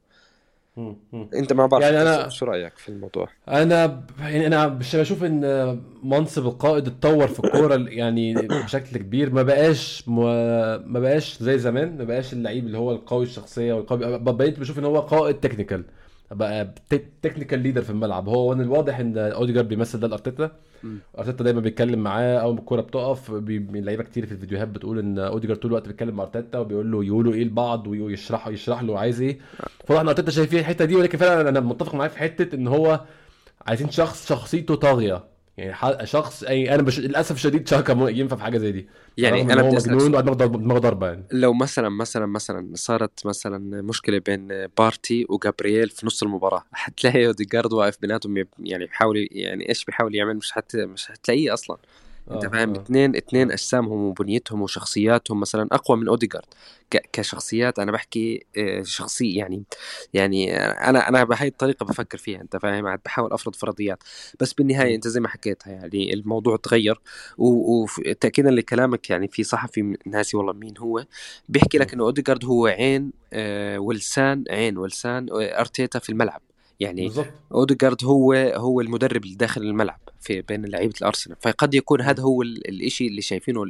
أنت ما بعرف يعني أنا شو رأيك في الموضوع. أنا يعني أنا بشوف إن منصب القائد اتطور في الكورة يعني بشكل كبير. ما بقاش ما بقاش زي زمان. ما بقاش اللعيب اللي هو القوي الشخصية والقوي. بقيت بشوف إن هو قائد تكنيكال بقى technical leader في الملعب. هو من الواضح إن اوديجارد بيمثل ده لأرتيتا أرتيتا دايما بيتكلم معاه أول ما الكورة بتقف لعيبة كتير في الفيديوهات بتقول إن اوديجارد طول الوقت بيتكلم مع أرتيتا وبيقول له يقولوا إيه لبعض ويشرح يشرح له عايز إيه. فواضح إن أرتيتا شايف الحتة دي ولكن فعلا أنا متفق معاه في حتة إن هو عايزين شخص شخصيته طاغية. يعني شخص أي أنا بش... للأسف الشديد شاكا ينفع في حاجة زي دي. يعني أنا بني آدم مجنون دماغه ضربة يعني. لو مثلا مثلا مثلا صارت مثلا مشكلة بين بارتي وجابرييل في نص المباراة حتلاقي أوديجارد واقف بيناتهم يعني بيحاول يعني إيش بيحاول يعمل؟ مش حت مش حتلاقيه أصلا. أنت آه فاهم؟ آه. اثنين اثنين أجسامهم وبنيتهم وشخصياتهم مثلا أقوى من اوديجارد كشخصيات أنا بحكي آه، شخصيه يعني يعني أنا أنا بهي الطريقة بفكر فيها أنت فاهم؟ بحاول أفرض فرضيات. بس بالنهاية أنت زي ما حكيتها يعني الموضوع تغير وتاكيدا لكلامك يعني في صحفي ناسي والله مين هو بيحكي لك إنه اوديجارد هو عين ولسان عين ولسان أرتيتا في الملعب. يعني بالضبط. اوديجارد هو هو المدرب اللي داخل الملعب في بين لعيبة الأرسنال. فقد يكون هذا هو الشيء اللي شايفينه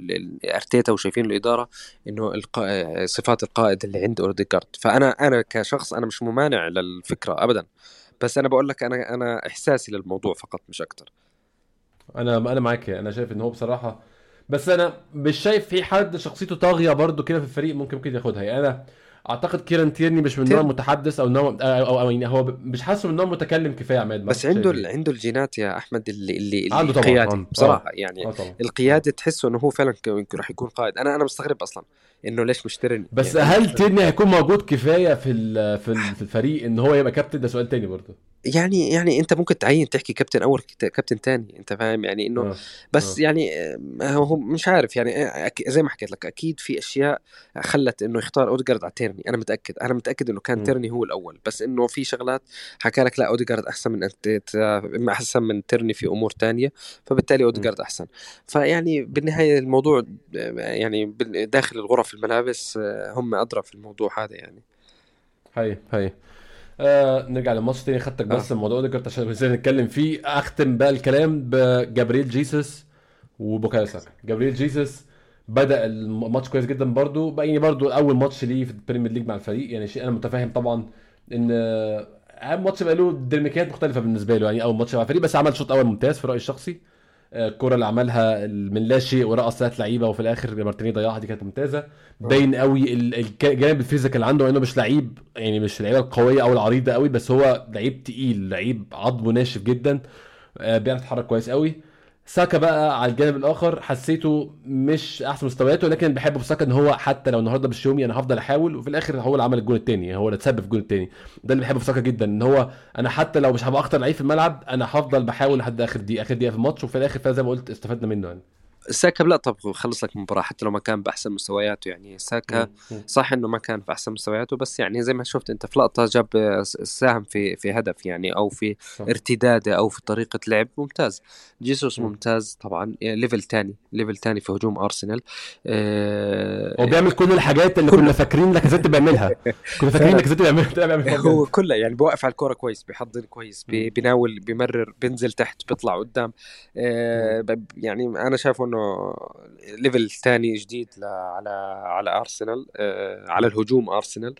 أرتيتا وشايفينه الإدارة إنه القا... صفات القائد اللي عند اوديجارد فأنا أنا كشخص أنا مش ممانع للفكرة ابدا. بس أنا بقول لك أنا أنا إحساسي للموضوع فقط مش أكثر أنا أنا معاك أنا شايف إن هو بصراحة بس أنا مش شايف في حد شخصيته طاغية برده كده في الفريق ممكن ممكن ياخدها. يعني أنا أعتقد كيران تيرني مش من نوع متحدث أو نوع أو, أو, يعني هو مش حاسه من نوع متكلم كفاية عماد بس عنده ال... عنده الجينات يا أحمد اللي اللي, عنده طبعا قيادي بصراحة يعني آه طبعا. القيادة تحسه إنه هو فعلا راح يكون قائد. أنا أنا مستغرب أصلا إنه ليش مش تيرني بس يعني هل تيرني هيكون موجود كفاية في في الفريق إن هو يبقى كابتن؟ ده سؤال تاني برضه. يعني يعني أنت ممكن تعين تحكي كابتن أول كابتن تاني أنت فاهم يعني إنه آه. بس آه. يعني هو مش عارف يعني زي ما حكيت لك أكيد في أشياء خلت إنه يختار أوديجارد على تيرني أنا متأكد أنا متأكد إنه كان م. تيرني هو الأول بس إنه في شغلات حكى لك لا أوديجارد أحسن من أحسن من تيرني في أمور تانية فبالتالي أوديجارد أحسن فيعني بالنهاية الموضوع يعني داخل الغرف الملابس هم أدرى في الموضوع هذا يعني هي هي آه نرجع للماتش تاني. خدتك بس آه. الموضوع ده كنت عشان نتكلم فيه. أختم بقى الكلام بجابرييل جيسوس وبوكايو ساكا جابرييل جيسوس بدأ الماتش كويس جدا برضو. يعني برضو أول ماتش ليه في البريمير ليج مع الفريق. يعني شيء أنا متفهم طبعا إن أهم ماتش بقى له ديناميكيات مختلفة بالنسبة له. يعني أول ماتش مع الفريق بس عمل شوط أول ممتاز في رأيي الشخصي. الكرة اللي عملها من لا شيء ورقص ثلاث لعيبة وفي الآخر مارتينيلي ضيعها دي كانت ممتازة. باين قوي الجانب ال physical اللي عنده إنه مش لعيب يعني مش اللعيبه القويه أو العريضة قوي بس هو لعيب تقيل لعيب عضمه ناشف جدا آه، بيعرف يتحرك كويس قوي. ساكا بقى على الجانب الآخر حسيته مش أحسن مستوياته لكن بحبه في ساكا إن هو حتى لو النهارده مش يومي أنا هفضل أحاول وفي الآخر هو اللي عمل الجول الثاني هو اللي تسبب في الجول الثاني ده اللي بحبه في ساكا جدا إن هو أنا حتى لو مش هبقى اخطر لعيب في الملعب أنا هفضل بحاول لحد آخر دقيقة آخر دقيقة في الماتش وفي الآخر زي ما قلت استفدنا منه يعني. ساكا لا طب خلص لك المباراه حتى لو ما كان بأحسن مستوياته يعني ساكا صح إنه ما كان في أحسن مستوياته بس يعني زي ما شفت أنت في لقطة جاب ساهم في في هدف يعني أو في ارتداده أو في طريقة لعب ممتاز. جيسوس ممتاز طبعا level ثاني level ثاني في هجوم أرسنال. آه هو بيعمل كل الحاجات اللي كنا فاكرين لاكازيت بيعملها. كنا فاكرين لاكازيت بيعملها هو كلها يعني بيوقف على الكورة كويس بيحضن كويس بيناول بيمرر بينزل تحت بيطلع قدام. آه يعني أنا شايفه إنه إنه level ثاني جديد على على ارسنال آه على الهجوم ارسنال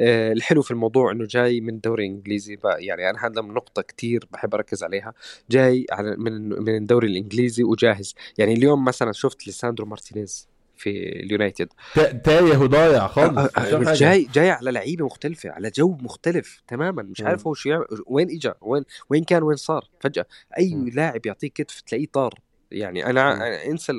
آه الحلو في الموضوع إنه جاي من الدوري الإنجليزي يعني أنا هذا نقطة كثير بحب أركز عليها. جاي على من من الدوري الإنجليزي وجاهز. يعني اليوم مثلا شفت ليساندرو مارتينيز في اليونايتد. تايه وضايع خالص. آه آه جاي جاي على لعيبة مختلفة على جو مختلف تماما. مش عارف هو شو وين اجى وين وين كان وين صار؟ فجأة أي. لاعب يعطيك كتف تلاقيه طار. يعني أنا انسى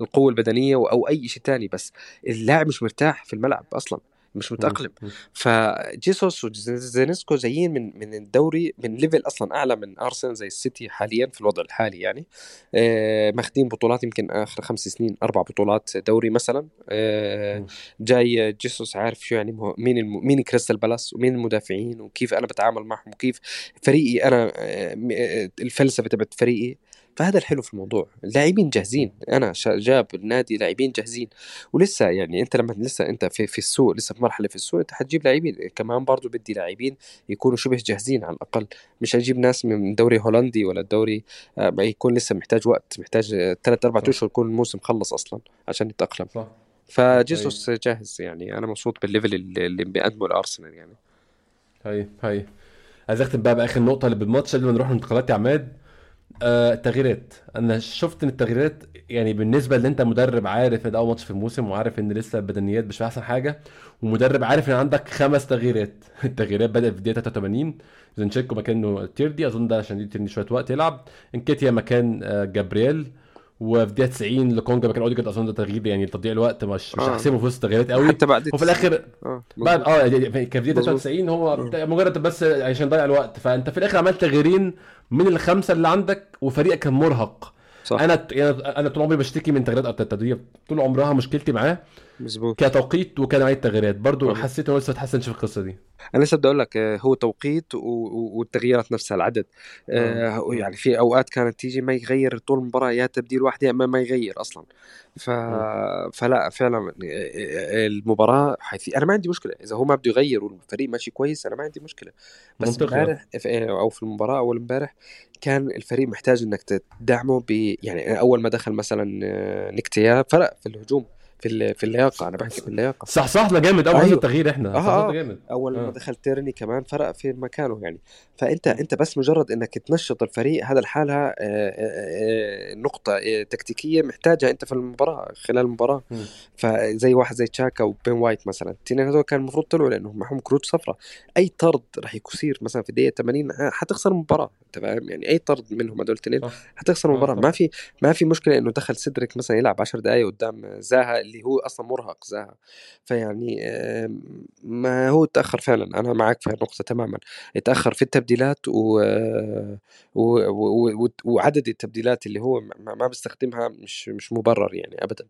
القوة البدنية أو أي شيء ثاني بس اللاعب مش مرتاح في الملعب أصلا مش متأقلم. فجيسوس وزينشينكو جايين من من الدوري من level أصلا أعلى من أرسنال زي السيتي حاليا في الوضع الحالي يعني. آه ماخذين بطولات يمكن آخر خمس سنين أربع بطولات دوري مثلا. آه جاي جيسوس عارف شو يعني مين مين كريستال بالاس ومين المدافعين وكيف أنا بتعامل معهم وكيف فريقي أنا آه الفلسفة تبعت فريقي فهذا الحلو في الموضوع. اللاعبين جاهزين. أنا جاب النادي لاعبين جاهزين. ولسه يعني أنت لما لسه أنت في, في السوق لسه في مرحلة في السوق أنت حتجيب لاعبين. كمان برضه بدي لاعبين يكونوا شبه جاهزين على الأقل. مش هجيب ناس من دوري هولندي ولا الدوري آه، يكون لسه محتاج وقت. محتاج ثلاث أربع أشهر يكون الموسم خلص أصلا عشان يتأقلم. صح. فجيسوس جاهز يعني. أنا مبسوط بالليفل اللي, اللي بيقدمه الارسنال يعني. هاي هاي عايز أختم بقى بآخر نقطة اللي بالماتش قبل ما نروح للانتقالات يا عماد. آه تغييرات. أنا شفت إن التغييرات يعني بالنسبة اللي أنت مدرب عارف إن أول ماتش في الموسم وعارف إن لسه البدنيات مش أحسن حاجة ومدرب عارف إن عندك خمس تغييرات. التغييرات بدأت في الدقيقة 83 زنشيكو مكانه تيردي أظن ده عشان يدي شوية وقت يلعب. إنكيتيا مكان آه جابرييل. وفي دقيقه 90 لكونجا مكان أوديجارد أظن ده تغيير يعني تضييع الوقت مش مش هحسبه في وسط التغييرات قوي. حتى بعد وفي الآخر آه بعد آه يعني كان في دقيقه 93 هو آه. مجرد بس عشان يضيع الوقت. فأنت في الآخر عملت تغييرين من الخمسة اللي عندك وفريقك كان مرهق صح. أنا أنا طول عمري بشتكي من تغييرات أرتيتا دي طول عمرها مشكلتي معاه مظبوط. كتوقيت وكنوعيه تغييرات برضه حسيت إنه لسه تحسنش في القصة دي. أنا لسه بدي أقول لك آه، هو توقيت والتغييرات نفسها العدد. آه يعني في أوقات كانت تيجي ما يغير طول المباراة يا تبديل واحد يا اما ما يغير أصلا. ف... فلا فعلا آه، آه، المباراة حيث أنا ما عندي مشكلة. إذا هو ما بده يغير والفريق ماشي كويس أنا ما عندي مشكلة. بس امبارح أو في المباراة أول امبارح كان الفريق محتاج إنك تدعمه ب يعني أول ما دخل مثلا نكتيا فرق في الهجوم. في في اللياقة. أنا بحكي في اللياقة. صح صح جامد. أول أيوه. التغيير إحنا. آه, آه. جامد. أول ما آه. دخل تيرني كمان فرق في مكانه يعني. فأنت أنت بس مجرد إنك تنشط الفريق هذا لحالها آه، آه، نقطة تكتيكية محتاجها أنت في المباراة خلال المباراة. فزي واحد زي شاكا وبين وايت مثلا الاثنين هذول كان المفروض طلعوا لأنه معهم كروت صفراء. أي طرد راح يصير مثلا في الدقيقة 80 حتخسر المباراة. أنت فاهم؟ يعني أي طرد منهم هذول الاثنين حتخسر المباراة. ما في ما في مشكلة إنه دخل سيدريك مثلا يلعب 10 دقائق قدام زاها اللي هو أصلا مرهق زاها. فيعني ما هو تأخر فعلا أنا معك في النقطه تماما. اتاخر في التبديلات و... و... و... وعدد التبديلات اللي هو ما بيستخدمها مش مش مبرر يعني ابدا.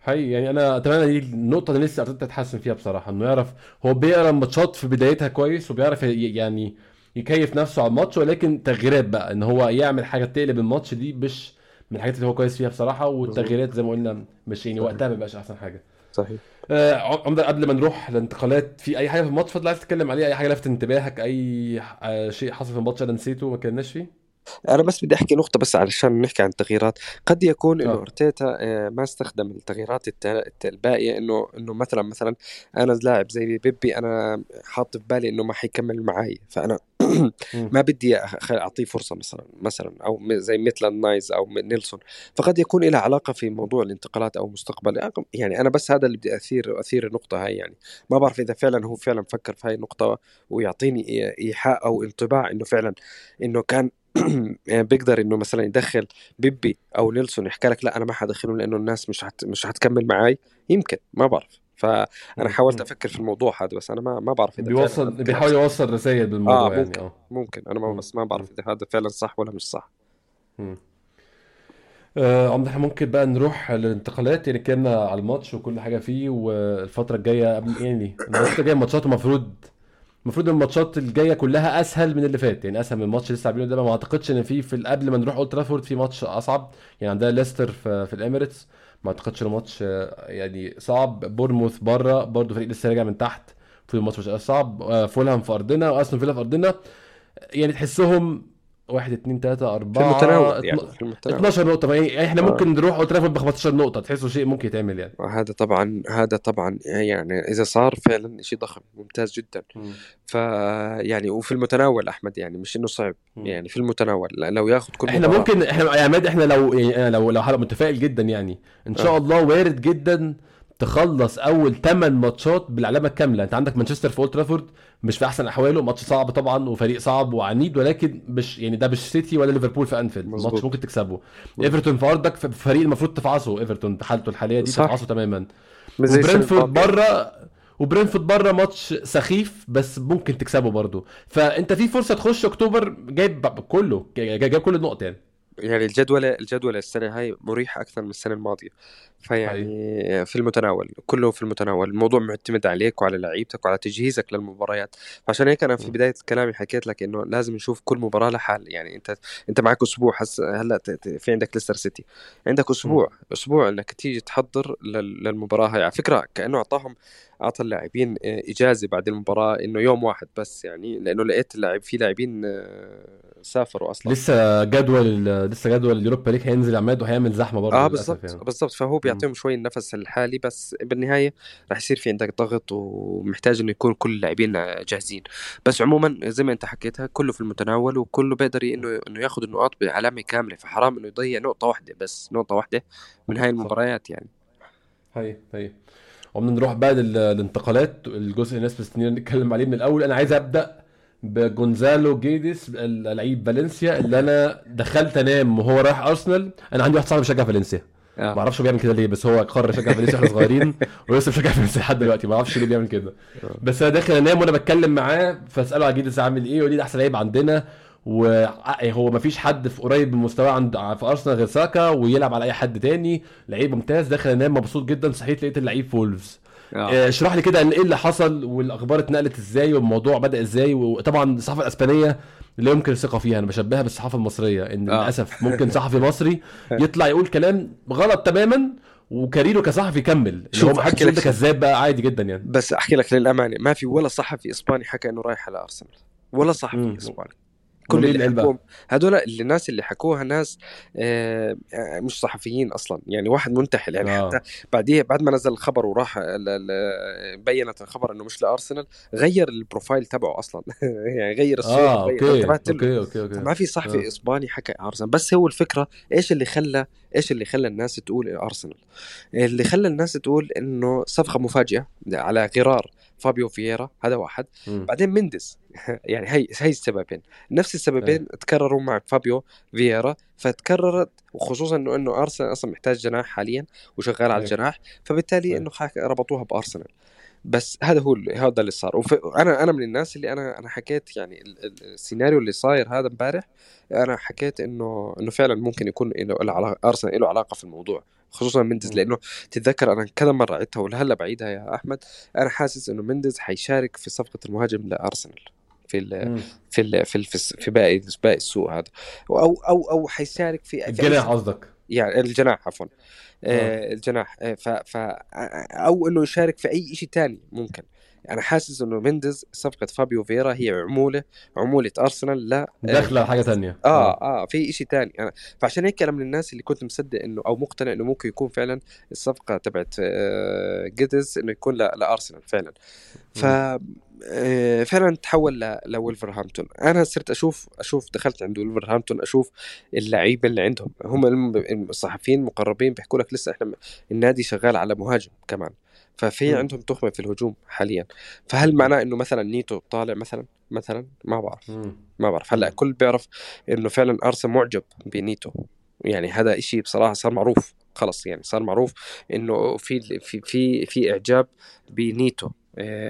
حقيقي يعني أنا أتمنى دي النقطة اللي لسه ارتيتا تتحسن فيها بصراحة إنه يعرف هو بيقرا الماتشات في بدايتها كويس وبيعرف يعني يكيف نفسه على الماتش ولكن تغييرات بقى إن هو يعمل حاجة تقلب الماتش دي مش من الحاجات اللي هو كويس فيها بصراحة والتغييرات زي ما قلنا مش يعني وقتها ما بقاش أحسن حاجة. صحيح. آه عمدة قبل ما نروح للانتقالات في أي حاجة في الماتش فضل عايز تتكلم عليه أي حاجة لفت انتباهك؟ أي آه شيء حصل في الماتش أنا نسيته ما كناش فيه؟ أنا بس بدي أحكي نقطة بس علشان نحكي عن التغييرات. قد يكون إنه آه. أرتيتا ما استخدم التغييرات الباقية إنه إنه مثلا مثلا أنا لاعب زي بيبي أنا حاط في بالي إنه ما حيكمل معي فأنا ما بدي أعطيه فرصة مثلا مثلا أو زي مثل نايلز أو نيلسون. فقد يكون لها علاقة في موضوع الانتقالات أو مستقبل. يعني أنا بس هذا اللي بدي أثير أثير النقطة هاي يعني. ما بعرف إذا فعلا هو فعلا فكر في هاي النقطة ويعطيني إيحاء أو انطباع إنه فعلا إنه كان يعني بيقدر إنه مثلا يدخل بيبي أو نيلسون يحكي لك لا أنا ما حدخلهم لأنه الناس مش حت مش حتكمل معي يمكن ما بعرف. فأنا حاولت أفكر في الموضوع هذا بس أنا ما ما بعرف إذا بيوصل بيحاول يوصل رسائل بالموضوع آه ممكن يعني آه. ممكن. أنا ما بس ما بعرف إذا هذا فعلا صح ولا مش صح. آه إحنا ممكن بقى نروح للانتقالات يعني اتكلمنا على الماتش وكل حاجة فيه والفترة الجاية قبل يعني الفترة الجاية ماتشات المفروض المفروض الماتشات الجاية كلها أسهل من اللي فات يعني أسهل من الماتش لسه عاملينه ده. ما أعتقدش إن في في قبل ما نروح اولد ترافورد في ماتش أصعب يعني عندنا ليستر في, في الإمارات ما اعتقدش الماتش يعني صعب. بورموث بره برضه فريق لسه راجع من تحت في الماتش مش صعب. آه، فولهام في أرضنا وأستون فيلا في أرضنا. يعني تحسهم واحد اثنين ثلاثة أربعة في المتناول يعني في المتناول 12 نقطة يعني إحنا آه. ممكن نروح اولد ترافورد ب 15 نقطة تحسوا شيء ممكن يتعمل يعني هذا طبعا هذا طبعا يعني إذا صار فعلا شيء ضخم ممتاز جدا ف يعني وفي المتناول أحمد يعني مش إنه صعب م. يعني في المتناول لو ياخذ كل إحنا ممكن إحنا يا عماد إحنا لو يعني لو لو متفائل جدا يعني إن شاء آه. الله وارد جدا تخلص أول 8 ماتشات بالعلامة الكامله أنت عندك مانشستر في أولد ترافورد مش في أحسن أحواله ماتش صعب طبعا وفريق صعب وعنيد ولكن مش يعني ده مش سيتي ولا ليفربول في أنفيلد. ماتش ممكن تكسبه. إيفرتون في أرضك فريق المفروض تفعصه إيفرتون بحالته الحالية دي تفعصه تماما. وبرنفورد بره وبرنفورد بره ماتش سخيف بس ممكن تكسبه برضه. فأنت في فرصة تخش أكتوبر جايب كله جايب كل النقط يعني. يعني الجدول الجدول السنة هاي مريح أكثر من السنة الماضية. فيعني في المتناول كله في المتناول. الموضوع معتمد عليك وعلى لعيبتك وعلى تجهيزك للمباريات. عشان هيك أنا في بداية كلامي حكيت لك إنه لازم نشوف كل مباراة لحال. يعني أنت أنت معك أسبوع. حس هلأ في عندك ليستر سيتي. عندك أسبوع. أسبوع إنك تيجي تحضر للمباراة هاي. على فكرة كأنه أعطاهم اعطى اللاعبين إجازة بعد المباراة إنه يوم واحد بس يعني لأنه لقيت اللاعب في لاعبين سافروا أصلا. لسه جدول لسه جدول اليوروبا ليج هينزل عماد وهيعمل زحمة برضه آه بالضبط يعني. بالضبط. فهو بيعطيهم شوي النفس الحالي بس بالنهاية راح يصير في عندك ضغط ومحتاج إنه يكون كل اللاعبين جاهزين. بس عموما زي ما أنت حكيتها كله في المتناول وكله بيقدر إنه إنه ياخذ النقاط بعلامه كاملة. فحرام إنه يضيع نقطة واحدة بس نقطة واحدة من هاي المباريات يعني. هي هي ومن نروح بقى للانتقالات. الجزء اللي الناس مستنيين نتكلم عليه من الأول. أنا عايز أبدأ بجونزالو جيديس لعيب فالنسيا اللي أنا دخلت أنام وهو رايح أرسنال. أنا عندي واحد صاحبي بيشجع فالنسيا. آه. ما أعرفش هو بيعمل كده ليه بس هو قرر يشجع فالنسيا وإحنا صغيرين. ولسه بيشجع فالنسيا لحد دلوقتي ما أعرفش ليه بيعمل كده. آه. بس أنا داخل أنام وأنا بتكلم معاه فأسأله على جيديس عامل إيه يقول لي ده أحسن لعيب عندنا. وهو ما فيش حد في قريب من مستواه عند في أرسنال غير ساكا ويلعب على أي حد تاني. لعيب ممتاز داخل أنام مبسوط جدا صحيت لقيت اللعيب في وولفز آه. آه، اشرح لي كده إيه اللي حصل والأخبار اتنقلت إزاي والموضوع بدأ إزاي وطبعا الصحافة الأسبانية لا يمكن الثقة فيها أنا بشبهها بالصحافة المصرية إن آه. للأسف ممكن صحفي مصري يطلع يقول كلام غلط تماما وكاريره كصحفي يكمل. شوف هو محدش يقول كذاب بقى عادي جدا يعني. بس أحكي لك للأمانة ما في ولا صحفي إسباني حكى إنه رايح على أرسنال. ولا صحفي إسباني. كل اللي حكوهم هذول الناس اللي حكوها ناس آه مش صحفيين أصلا يعني واحد منتحل يعني آه. حتى بعديه بعد ما نزل الخبر وراح بينت الخبر إنه مش لأرسنال غير ال profile تبعه أصلا يعني غير الصورة آه okay. okay. okay. okay. ما في صحفي آه. إسباني حكى أرسنال بس هو الفكرة إيش اللي خلى إيش اللي خلى الناس تقول أرسنال اللي خلى الناس تقول إنه صفقة مفاجئة على غرار فابيو فييرا هذا واحد م. بعدين مينديز يعني هي هي السببين. نفس السببين آه. تكرروا مع فابيو فييرا فتكررت وخصوصا انه إنه أرسنال أصلا محتاج جناح حاليا وشغال على الجناح فبالتالي إنه ربطوها بأرسنال. بس هذا هو هذا اللي صار. وف... أنا من الناس اللي أنا أنا حكيت يعني السيناريو اللي صاير هذا امبارح أنا حكيت انه إنه فعلا ممكن يكون له علاقه أرسنال له علاقة في الموضوع خصوصا مندز لأنه تتذكر أنا كذا مرة عدتها ولهلأ بعيدها يا أحمد أنا حاسس إنه مندز حيشارك في صفقة المهاجم لأرسنال. في ال في ال في ال في باقي باقي السوق هذا. أو أو أو حيشارك في الجناح قصدك. يعني الجناح عفوا. آه. الجناح. آه ف, ف أو إنه يشارك في أي شيء ثاني ممكن. أنا حاسس إنه مينديز صفقة فابيو فييرا هي عمولة عمولة أرسنال لا داخلة حاجة ثانية آه آه. في شيء ثاني أنا فعشان هيك أنا من الناس اللي كنت مصدق إنه أو مقتنع إنه ممكن يكون فعلا الصفقة تبعت آه جيديس إنه يكون لأرسنال فعلا. ف آه، فعلا تحول لولفرهامبتون. أنا صرت أشوف أشوف دخلت عند ولفرهامبتون أشوف اللعيبة اللي عندهم. هم الصحفيين المقربين بيحكوا لك لسه إحنا النادي شغال على مهاجم كمان. ففي م. عندهم تخمة في الهجوم حاليا. فهل معناه إنه مثلا نيتو طالع مثلا؟ مثلا ما بعرف. ما بعرف. هلأ الكل بيعرف إنه فعلا أرسنال معجب بنيتو. يعني هذا إشي بصراحة صار معروف. خلص يعني صار معروف إنه في في في في إعجاب بنيتو.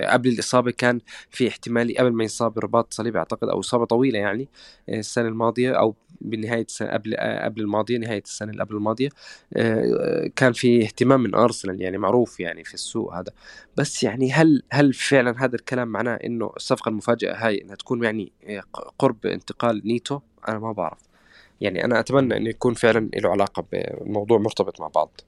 قبل الإصابة كان في احتمال قبل ما ينصاب برباط صليبي أعتقد أو إصابة طويلة يعني آه، السنة الماضية أو بنهاية السنة قبل آه، قبل الماضية نهاية السنة اللي قبل الماضية كان في اهتمام من أرسنال يعني معروف يعني في السوق هذا. بس يعني هل هل فعلا هذا الكلام معناه إنه الصفقة المفاجئة هاي إنها تكون يعني قرب انتقال نيتو؟ أنا ما بعرف. يعني أنا أتمنى إنه يكون فعلا له علاقة بالموضوع مرتبط مع بعض.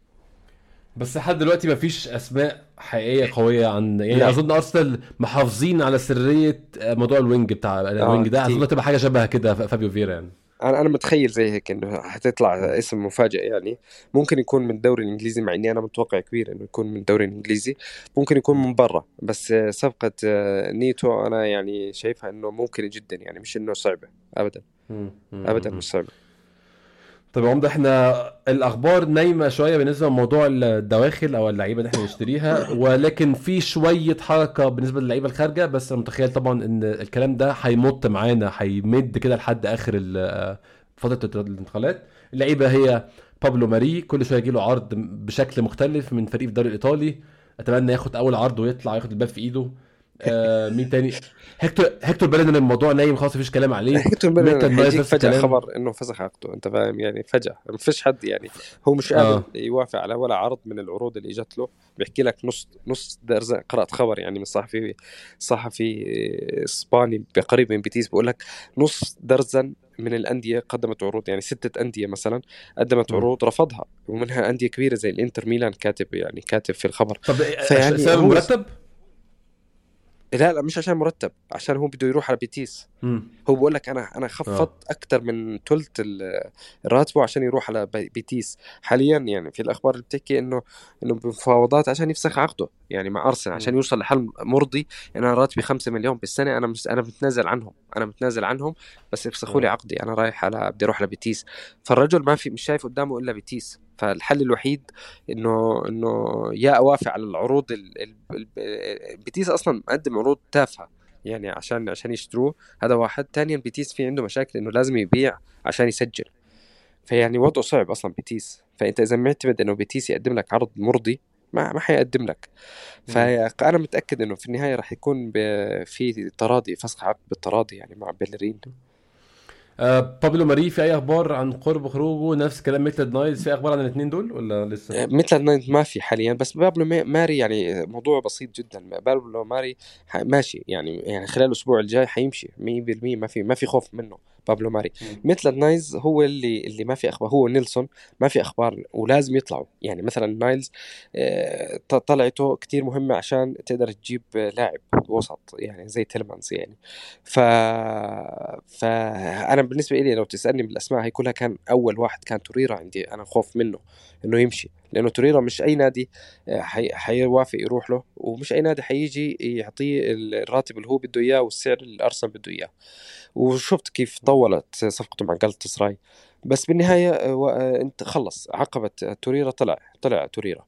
بس لحد دلوقتي مفيش أسماء حقيقية قوية عن يعني لا. أظن أرسنال محافظين على سرية موضوع ال wing بتاع آه ال wing ده. أظن تبقى حاجة شبه كده فابيو فييرا يعني. أنا أنا متخيل زي هيك إنه حتطلع اسم مفاجئ يعني. ممكن يكون من الدوري الإنجليزي مع إني أنا متوقع كبير إنه يكون من الدوري الإنجليزي. ممكن يكون من برا بس صفقة نيتو أنا يعني شايفها إنه ممكن جدا يعني مش إنه صعبة ابدا. ابدا مش صعبة. طيب عمده إحنا الاخبار نايمه شوية بالنسبة لموضوع الدواخل أو اللعيبه اللي إحنا نشتريها ولكن في شوية حركه بالنسبة للعيبه الخارجه بس أنا متخيل طبعا إن الكلام ده هيمط معانا هيمد كده لحد آخر فترة الانتقالات. اللعيبة هي بابلو ماري كل شوية يجي له عرض بشكل مختلف من فريق في الدوري الإيطالي. أتمنى ياخد أول عرض ويطلع ياخد الباب في إيده. آه مين تاني؟ هيكتور هيكتور بيليرين الموضوع نايم خلاص مفيش كلام عليه. بيليرين هيجيك فجأة خبر إنه فسخ عقده أنت فاهم؟ يعني فجأة ما فيش حد يعني هو مش قادر آه. يوافق على ولا عرض من العروض اللي اجت له. بيحكي لك نص نص درزن قرأت خبر يعني من صحفي صحفي إسباني قريب من بيتيس بيقول لك نص درزن من الأندية قدمت عروض يعني ستة أندية مثلا قدمت عروض رفضها ومنها أندية كبيرة زي الإنتر ميلان كاتب يعني كاتب في الخبر. طب فيعني سبب مرتب؟ لا لا مش عشان مرتب عشان هو بده يروح على بيتيس. مم. هو بقول لك أنا أنا خفضت آه. أكثر من ثلث راتبه عشان يروح على بيتيس. حاليا يعني في الأخبار اللي بتحكي إنه إنه بمفاوضات عشان يفسخ عقده يعني مع أرسنال عشان يوصل لحل مرضي يعني أنا راتبي 5 مليون بالسنة أنا مش أنا متنازل عنهم أنا متنازل عنهم بس يفسخوا لي عقدي. أنا رايح على بدي أروح لبيتيس فالرجل ما في مش شايف قدامه إلا بيتيس. فالحل الوحيد إنه إنه يا أوافق على العروض بيتيس أصلا مقدم عروض تافهة. يعني عشان عشان يشتروه. هذا واحد. ثانيا بيتيس في عنده مشاكل إنه لازم يبيع عشان يسجل. فيعني وضعه صعب أصلا بيتيس. فأنت إذا معتمد إنه بيتيس يقدم لك عرض مرضي ما ما حيقدم لك. فأنا متأكد إنه في النهاية راح يكون في تراضي فسخ عقد بالتراضي يعني مع بيليرين آه بابلو ماري في أي أخبار عن قرب خروجه؟ نفس كلام ميتلاند نايلز في أخبار عن الاثنين دول ولا لسه؟ آه، ميتلاند نايلز ما في حاليا بس بابلو ماري يعني موضوع بسيط جدا. بابلو ماري ماشي يعني يعني خلال الأسبوع الجاي حيمشي 100% ما في ما في خوف منه. بابلو ماري. ميتلاند نايلز هو اللي اللي ما في أخبار هو نيلسون ما في أخبار ولازم يطلعوا. يعني ميتلاند نايلز آه، طلعته كتير مهمه عشان تقدر تجيب لاعب وسط يعني زي تيليمانز يعني. ف فأنا بالنسبة لي لو تسألني بالأسماء هي كلها كان أول واحد كان توريرا عندي أنا خوف منه إنه يمشي. لأنه توريرا مش أي نادي آه، حيوافق يروح له ومش أي نادي حيجي يعطيه الراتب اللي هو بده إياه والسعر اللي أرسنال بده إياه. وشفت كيف طولت صفقته مع جالت سراي بس بالنهاية آه، آه، أنت خلص عقبة توريرا طلع طلع توريرا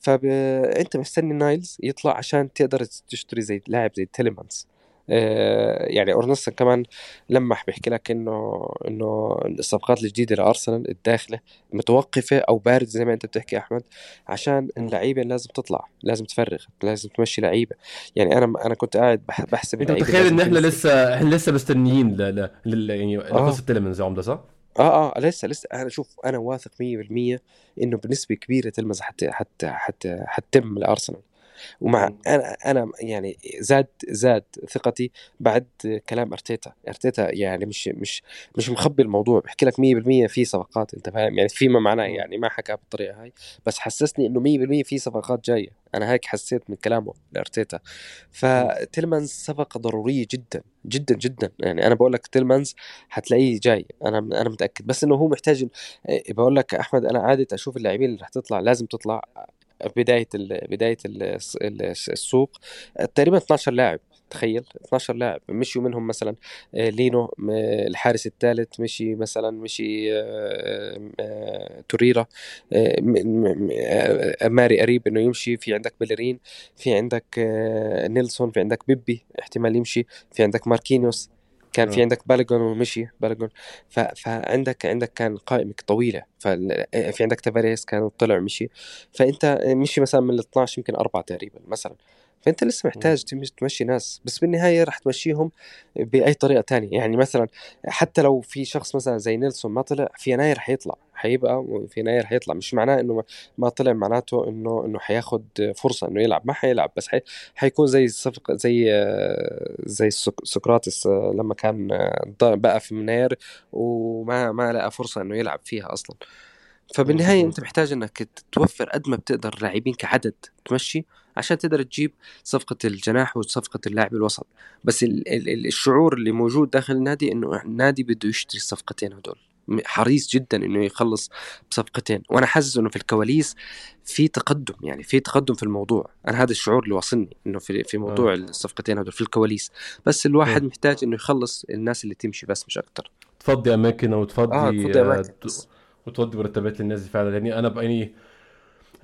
فانت مستني نايلز يطلع عشان تقدر تشتري زي لاعب زي تيليمانز. آه، يعني اورنستين كمان لمح بيحكي لك إنه إنه الصفقات الجديدة لأرسنال الداخلة متوقفة أو باردة زي ما أنت بتحكي أحمد عشان اللعيبه لازم تطلع لازم تفرغ لازم تمشي لعيبة. يعني أنا أنا كنت قاعد بحسب أنت متخيل إن إحنا لسه إحنا لسه مستنيين ل... ل... يعني لقصة آه. تلمنز يا عمدة صح؟ آه آه لسه لسه. أنا شوف أنا واثق 100% إنه بنسبة كبيرة تلمز حتى حتى حتى حتتم لأرسنال. ومع أنا أنا يعني زاد زاد ثقتي بعد كلام أرتيتا. أرتيتا يعني مش مش مش مخبي الموضوع بحكي لك 100% في صفقات أنت فاهم؟ يعني فيما معناه يعني ما حكى بالطريقة هاي. بس حسسني إنه 100% في صفقات جاية. أنا هيك حسيت من كلامه لأرتيتا. فتيلمانز صفقه ضرورية جدا جدا جدا. يعني أنا بقول لك تيلمانز حتلاقيه جاي. أنا أنا متأكد. بس إنه هو محتاج بقول لك أحمد أنا عادة أشوف اللاعبين اللي رح تطلع لازم تطلع. بداية ال بداية ال السوق. تقريبا 12 لاعب تخيل. 12 لاعب. مشيوا منهم مثلا آه، لينو الحارس الثالث مشي مثلا مشي آه، آه، توريرا ماري قريب إنه يمشي. في عندك بيليرين في عندك نيلسون في عندك بيبي احتمال يمشي. في عندك ماركينيوس. كان في عندك بالوجون ومشي بالوجون فعندك عندك كان قائمة طويلة. ففي عندك تافاريس كان طلع مشي فأنت مشي مثلا من ال 12 يمكن أربعة تقريبا مثلا. فأنت لسه محتاج تمشي ناس بس بالنهاية راح تمشيهم بأي طريقة تانية. يعني مثلا حتى لو في شخص مثلا زي نيلسون ما طلع في يناير حيطلع حيبقى في يناير حيطلع. مش معناه إنه ما طلع معناته إنه إنه حياخد فرصة إنه يلعب. ما حيلعب بس حي حيكون زي صفقة زي زي سقراطس لما كان بقى في يناير وما ما لقى فرصة إنه يلعب فيها أصلا. فبالنهاية أنت محتاج إنك توفر قد ما بتقدر لاعبين كعدد تمشي. عشان تقدر تجيب صفقة الجناح وصفقة اللاعب الوسط. بس ال ال الشعور اللي موجود داخل النادي إنه النادي بده يشتري الصفقتين هدول. حريص جدا إنه يخلص بصفقتين. وأنا حاسس إنه في الكواليس في تقدم يعني في تقدم في الموضوع. أنا هذا الشعور اللي واصلني إنه في في موضوع آه. الصفقتين هدول في الكواليس. بس الواحد آه. محتاج إنه يخلص الناس اللي تمشي بس مش أكثر تفضي أماكن أو تفضي آه تفضي أماكن. وتودي مرتبات للناس فعلا. يعني أنا يعني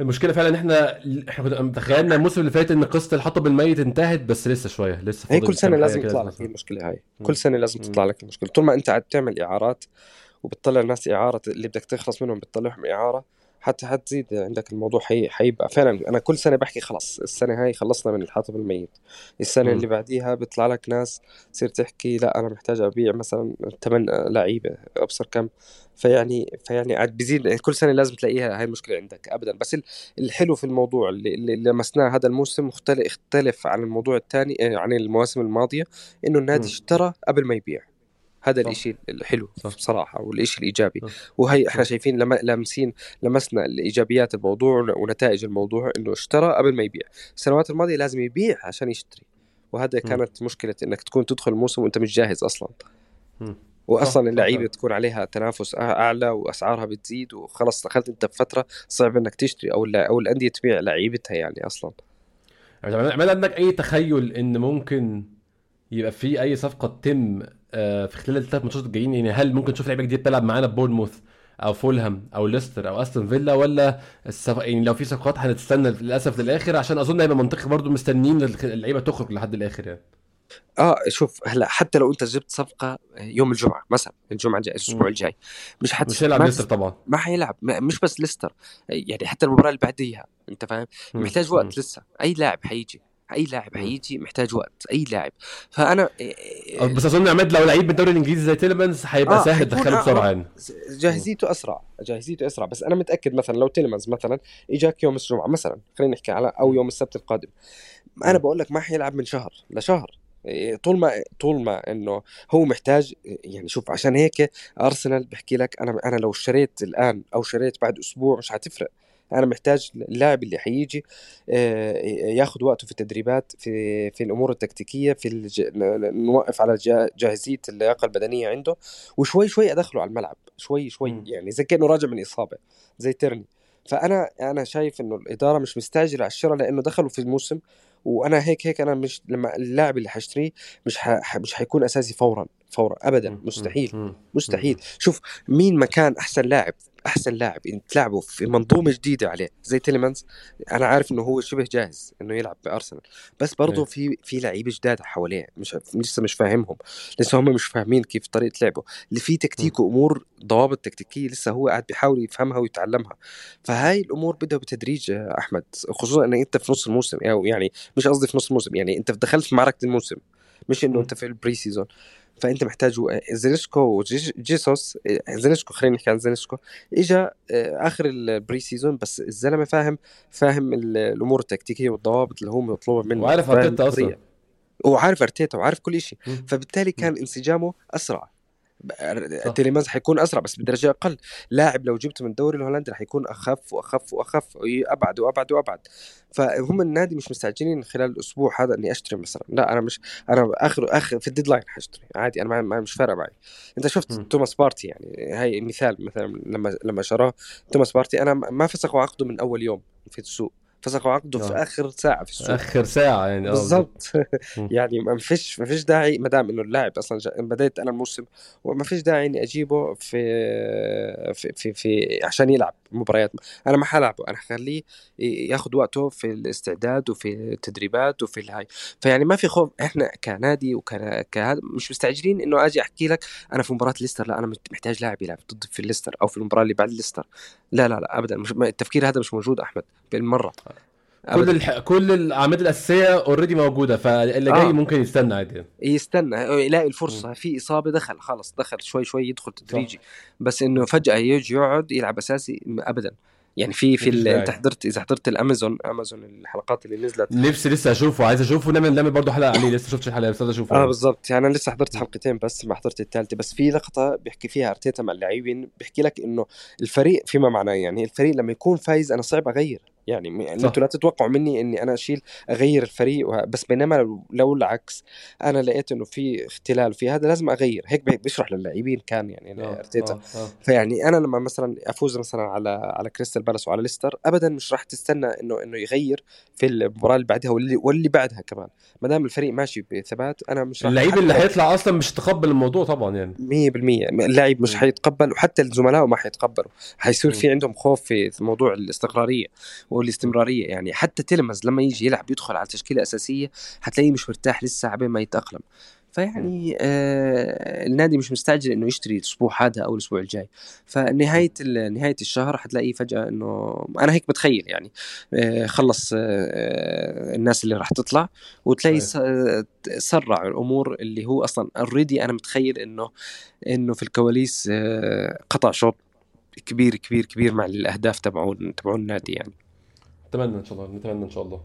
المشكلة فعلا إن إحنا إحنا كنا تخيلنا الموسم اللي فات إن قصة الحطب الميت انتهت بس لسه شوية لسه هي كل سنة لازم يطلع لك المشكلة هاي. كل سنة لازم تطلع لك المشكلة. طول ما أنت عم تعمل إعارات وبتطلع الناس إعارة اللي بدك تخلص منهم بتطلعهم إعارة حتى حتزيد عندك الموضوع حي... حيبقى فعلا. أنا كل سنة بحكي خلص السنة هاي خلصنا من الحاطب الميت. السنة م. اللي بعديها بيطلع لك ناس تصير تحكي لا أنا محتاج أبيع مثلا ثمان لعيبة أبصر كم. فيعني فيعني عاد بيزيد كل سنة لازم تلاقيها هاي المشكلة عندك ابدا. بس الحلو في الموضوع اللي, اللي لمسناه هذا الموسم مختلف اختلف عن الموضوع الثاني عن المواسم الماضية إنه النادي م. اشترى قبل ما يبيع. هذا الشيء الحلو بصراحة والشيء الإيجابي. وهي إحنا شايفين لما لامسين لمسنا الإيجابيات الموضوع ونتائج الموضوع إنه اشترى قبل ما يبيع. السنوات الماضية لازم يبيع عشان يشتري. وهذا كانت مشكلة إنك تكون تدخل الموسم وأنت مش جاهز أصلا. واصلا اللعيبة تكون عليها تنافس أعلى وأسعارها بتزيد وخلص دخلت أنت بفترة صعب إنك تشتري أو أو الأندية تبيع لعيبتها يعني أصلا. يعني عندك أي تخيل إن ممكن يبقى في أي صفقة تتم آه، في خلال الثلاث ماتشات الجايين؟ يعني هل ممكن نشوف لعيبة جديدة تلعب معانا؟ بورنموث أو فولهام أو ليستر أو أستون فيلا؟ ولا الصف... يعني لو في صفقات هنستنى للأسف للآخر؟ عشان أظن هيبقى منطقي برضو مستنيين اللعيبة تخرج لحد الآخر يعني. آه شوف هلا حتى لو أنت جبت صفقة يوم الجمعة مثلا الجمعة الجاي الأسبوع الجاي مش حت مش هيلعب ليستر طبعا. ما حيلعب مش بس ليستر يعني حتى المباراة اللي بعديها أنت فاهم؟ محتاج وقت لسه أي لاعب حيجي. أي لاعب حيجي محتاج وقت أي لاعب. فأنا بس أظن عماد لو لعيب من الدوري الإنجليزي زي تيليمانز هيبقى آه سهل تدخله بسرعة يعني. جاهزيته أسرع جاهزيته أسرع. بس أنا متأكد مثلا لو تيليمانز مثلا إجاك يوم الجمعة مثلا خلينا نحكي على أو يوم السبت القادم. أنا بقول لك ما حيلعب من شهر لشهر. إيه، طول ما طول ما إنه هو محتاج يعني شوف عشان هيك أرسنال بحكي لك أنا أنا لو اشتريت الآن أو شريت بعد أسبوع مش حتفرق. أنا محتاج اللاعب اللي حيجي آه، ياخذ وقته في التدريبات في في الأمور التكتيكية في الج... نوقف على جاهزية اللياقة البدنية عنده وشوي شوي أدخله على الملعب شوي شوي. يعني زي كأنه راجع من إصابة زي تيرني. فأنا أنا شايف إنه الإدارة مش مستعجلة على الشراء لأنه دخلوا في الموسم وأنا هيك هيك أنا مش لما اللاعب اللي حاشتريه مش ح... مش حيكون أساسي فورا. فورا ابدا مستحيل مستحيل. شوف مين مكان أحسن لاعب؟ أحسن لاعب انت تلعبه في منظومة جديدة عليه زي تيليمانز. أنا عارف إنه هو شبه جاهز إنه يلعب بأرسنال. بس برضه إيه. في في لعيبة جداد حواليه مش لسه مش فاهمهم. لسه هم مش فاهمين كيف طريقة لعبه. اللي في تكتيك وأمور ضوابط تكتيكية لسه هو قاعد بيحاول يفهمها ويتعلمها. فهاي الأمور بدها بتدريج يا أحمد خصوصا انك أنت في نص الموسم أو يعني مش قصدي في نص الموسم يعني أنت دخلت في معركة الموسم. مش إنه أنت في ال pre-season. فأنت محتاج زينشكو وجيسوس زينشكو خلينا نحكي عن زينشكو اجى آه، آخر ال pre-season بس الزلمة فاهم فاهم الأمور التكتيكية والضوابط اللي هو مطلوبة منه وعارف أرتيتا أصلا. وعارف أرتيتا وعارف كل شيء فبالتالي كان انسجامه أسرع. تيليمانز حيكون أسرع بس بدرجه أقل. لاعب لو جبته من الدوري الهولندي حيكون أخف وأخف وأخف ابعد وأبعد وأبعد. فهم النادي مش مستعجلين خلال الأسبوع هذا إني أشتري مثلا. لا أنا مش أنا اخر اخر في ال deadline حأشتري. عادي أنا ما مش فارقة معي. أنت شفت م. توماس بارتي يعني هاي مثال مثلا لما لما شراه توماس بارتي. أنا ما فسخوا عقده من أول يوم في السوق. فسخوا عقده في آه. آخر ساعة في السوق. آخر ساعة يعني آه، بالضبط. يعني ما فيش ما فيش داعي ما دام إنه اللاعب أصلا بديت أنا الموسم وما فيش داعي إني أجيبه في في في, في عشان يلعب مباريات. أنا ما حلعبه أنا حخليه ياخذ وقته في الاستعداد وفي التدريبات وفي الهاي. فيعني ما في خوف. إحنا كنادي وكهذا مش مستعجلين إنه آجي أحكي لك أنا في مباراة ليستر. لا أنا محتاج لاعب يلعب ضد في الليستر أو في المباراة اللي بعد الليستر لا لا لا ابدا. مش التفكير هذا مش موجود أحمد بالمرة. كل الح... كل الأعمال الأساسية already موجودة فاللي جاي آه. ممكن يستنى عادي. يستنى يلاقي الفرصة. في إصابة دخل خلص دخل شوي شوي يدخل تدريجي. بس إنه فجأة يجي يقعد يلعب أساسي ابدا. يعني في في أنت حضرت إذا حضرت الأمازون أمازون الحلقات اللي نزلت. نفسي لسه أشوفه عايز أشوفه. نعمل نعمل برضه حلقة عليه لسه شفتش الحلقة بس أشوفه. آه بالضبط. يعني أنا لسه حضرت حلقتين بس ما حضرت الثالثه بس في لقطة بيحكي فيها أرتيتا مع اللاعبين. بيحكي لك إنه الفريق فيما معناه يعني الفريق لما يكون فايز أنا صعب أغير. يعني يعني أنتوا لا تتوقعوا مني إني أنا أشيل أغير الفريق بس بينما لو, لو العكس أنا لقيت إنه في اختلال في هذا لازم أغير. هيك بيشرح للاعبين كان يعني آه، إرتيتا. آه، آه. فيعني أنا لما مثلا أفوز مثلا على على كريستال بالاس وعلى ليستر ابدا مش راح تستنى إنه إنه يغير في المباراة اللي بعدها واللي, واللي بعدها كمان. ما دام الفريق ماشي بثبات أنا مش اللعيب اللي حيطلع أصلا مش تقبل الموضوع طبعا يعني. 100% اللاعب مش حيتقبل وحتى الزملاء ما حيتقبلوا. حيصير في عندهم خوف في موضوع الاستقرارية. والاستمرارية. يعني حتى تلمز لما يجي يلعب يدخل على تشكيلة أساسية حتلاقيه مش مرتاح لسه عبين ما يتأقلم. فيعني آه النادي مش مستعجل إنه يشتري الأسبوع هذا أو الأسبوع الجاي. فنهاية نهاية الشهر حتلاقي فجأة إنه أنا هيك بتخيل يعني آه خلص آه الناس اللي راح تطلع وتلاقي سرع الأمور اللي هو أصلا already أنا متخيل إنه إنه في الكواليس آه قطع شوط كبير كبير كبير مع الأهداف تبعون تبعون النادي يعني. نتمنى إن شاء الله نتمنى إن شاء الله.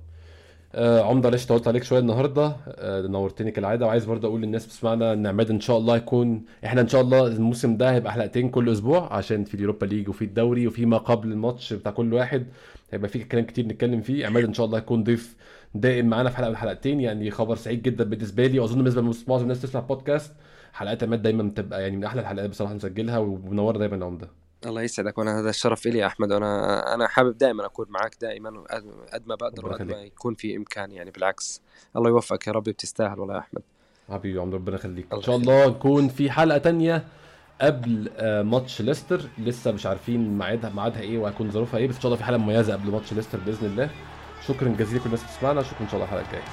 آه عمدة معلش طولت عليك شوية النهارده. آه نورتني كالعاده وعايز برضه أقول للناس بتسمعنا إن عماد إن شاء الله يكون إحنا إن شاء الله الموسم ده هيبقى حلقتين كل أسبوع عشان في اليوروبا ليج وفي الدوري وفي ما قبل الماتش بتاع كل واحد. هيبقى في كلام كتير نتكلم فيه. عماد إن شاء الله يكون ضيف دائم معانا في حلقة من الحلقتين يعني خبر سعيد جدا بالنسبة لي. وأظن بالنسبة لمعظم الناس تسمع بودكاست حلقات عماد دايما بتبقى يعني من أحلى الحلقات بصراحة نسجلها ومنوره دايما عمدة. الله يسعدك وأنا هذا الشرف لي يا أحمد وأنا أنا حابب دائما أكون معك دائما قد ما بقدر وقد ما يكون في امكاني يعني بالعكس. الله يوفقك يا ربي بتستاهل والله يا أحمد. حبيبي عمر ربنا يخليك. إن شاء الله نكون في حلقة تانية قبل آه، ماتش ليستر. لسه مش عارفين ميعادها ميعادها إيه وهيكون ظروفها إيه بس إن شاء الله في حلقة مميزة قبل ماتش ليستر بإذن الله. شكرا جزيلا لكل الناس اللي بتسمعنا شكرا إن شاء الله الحلقة الجاية.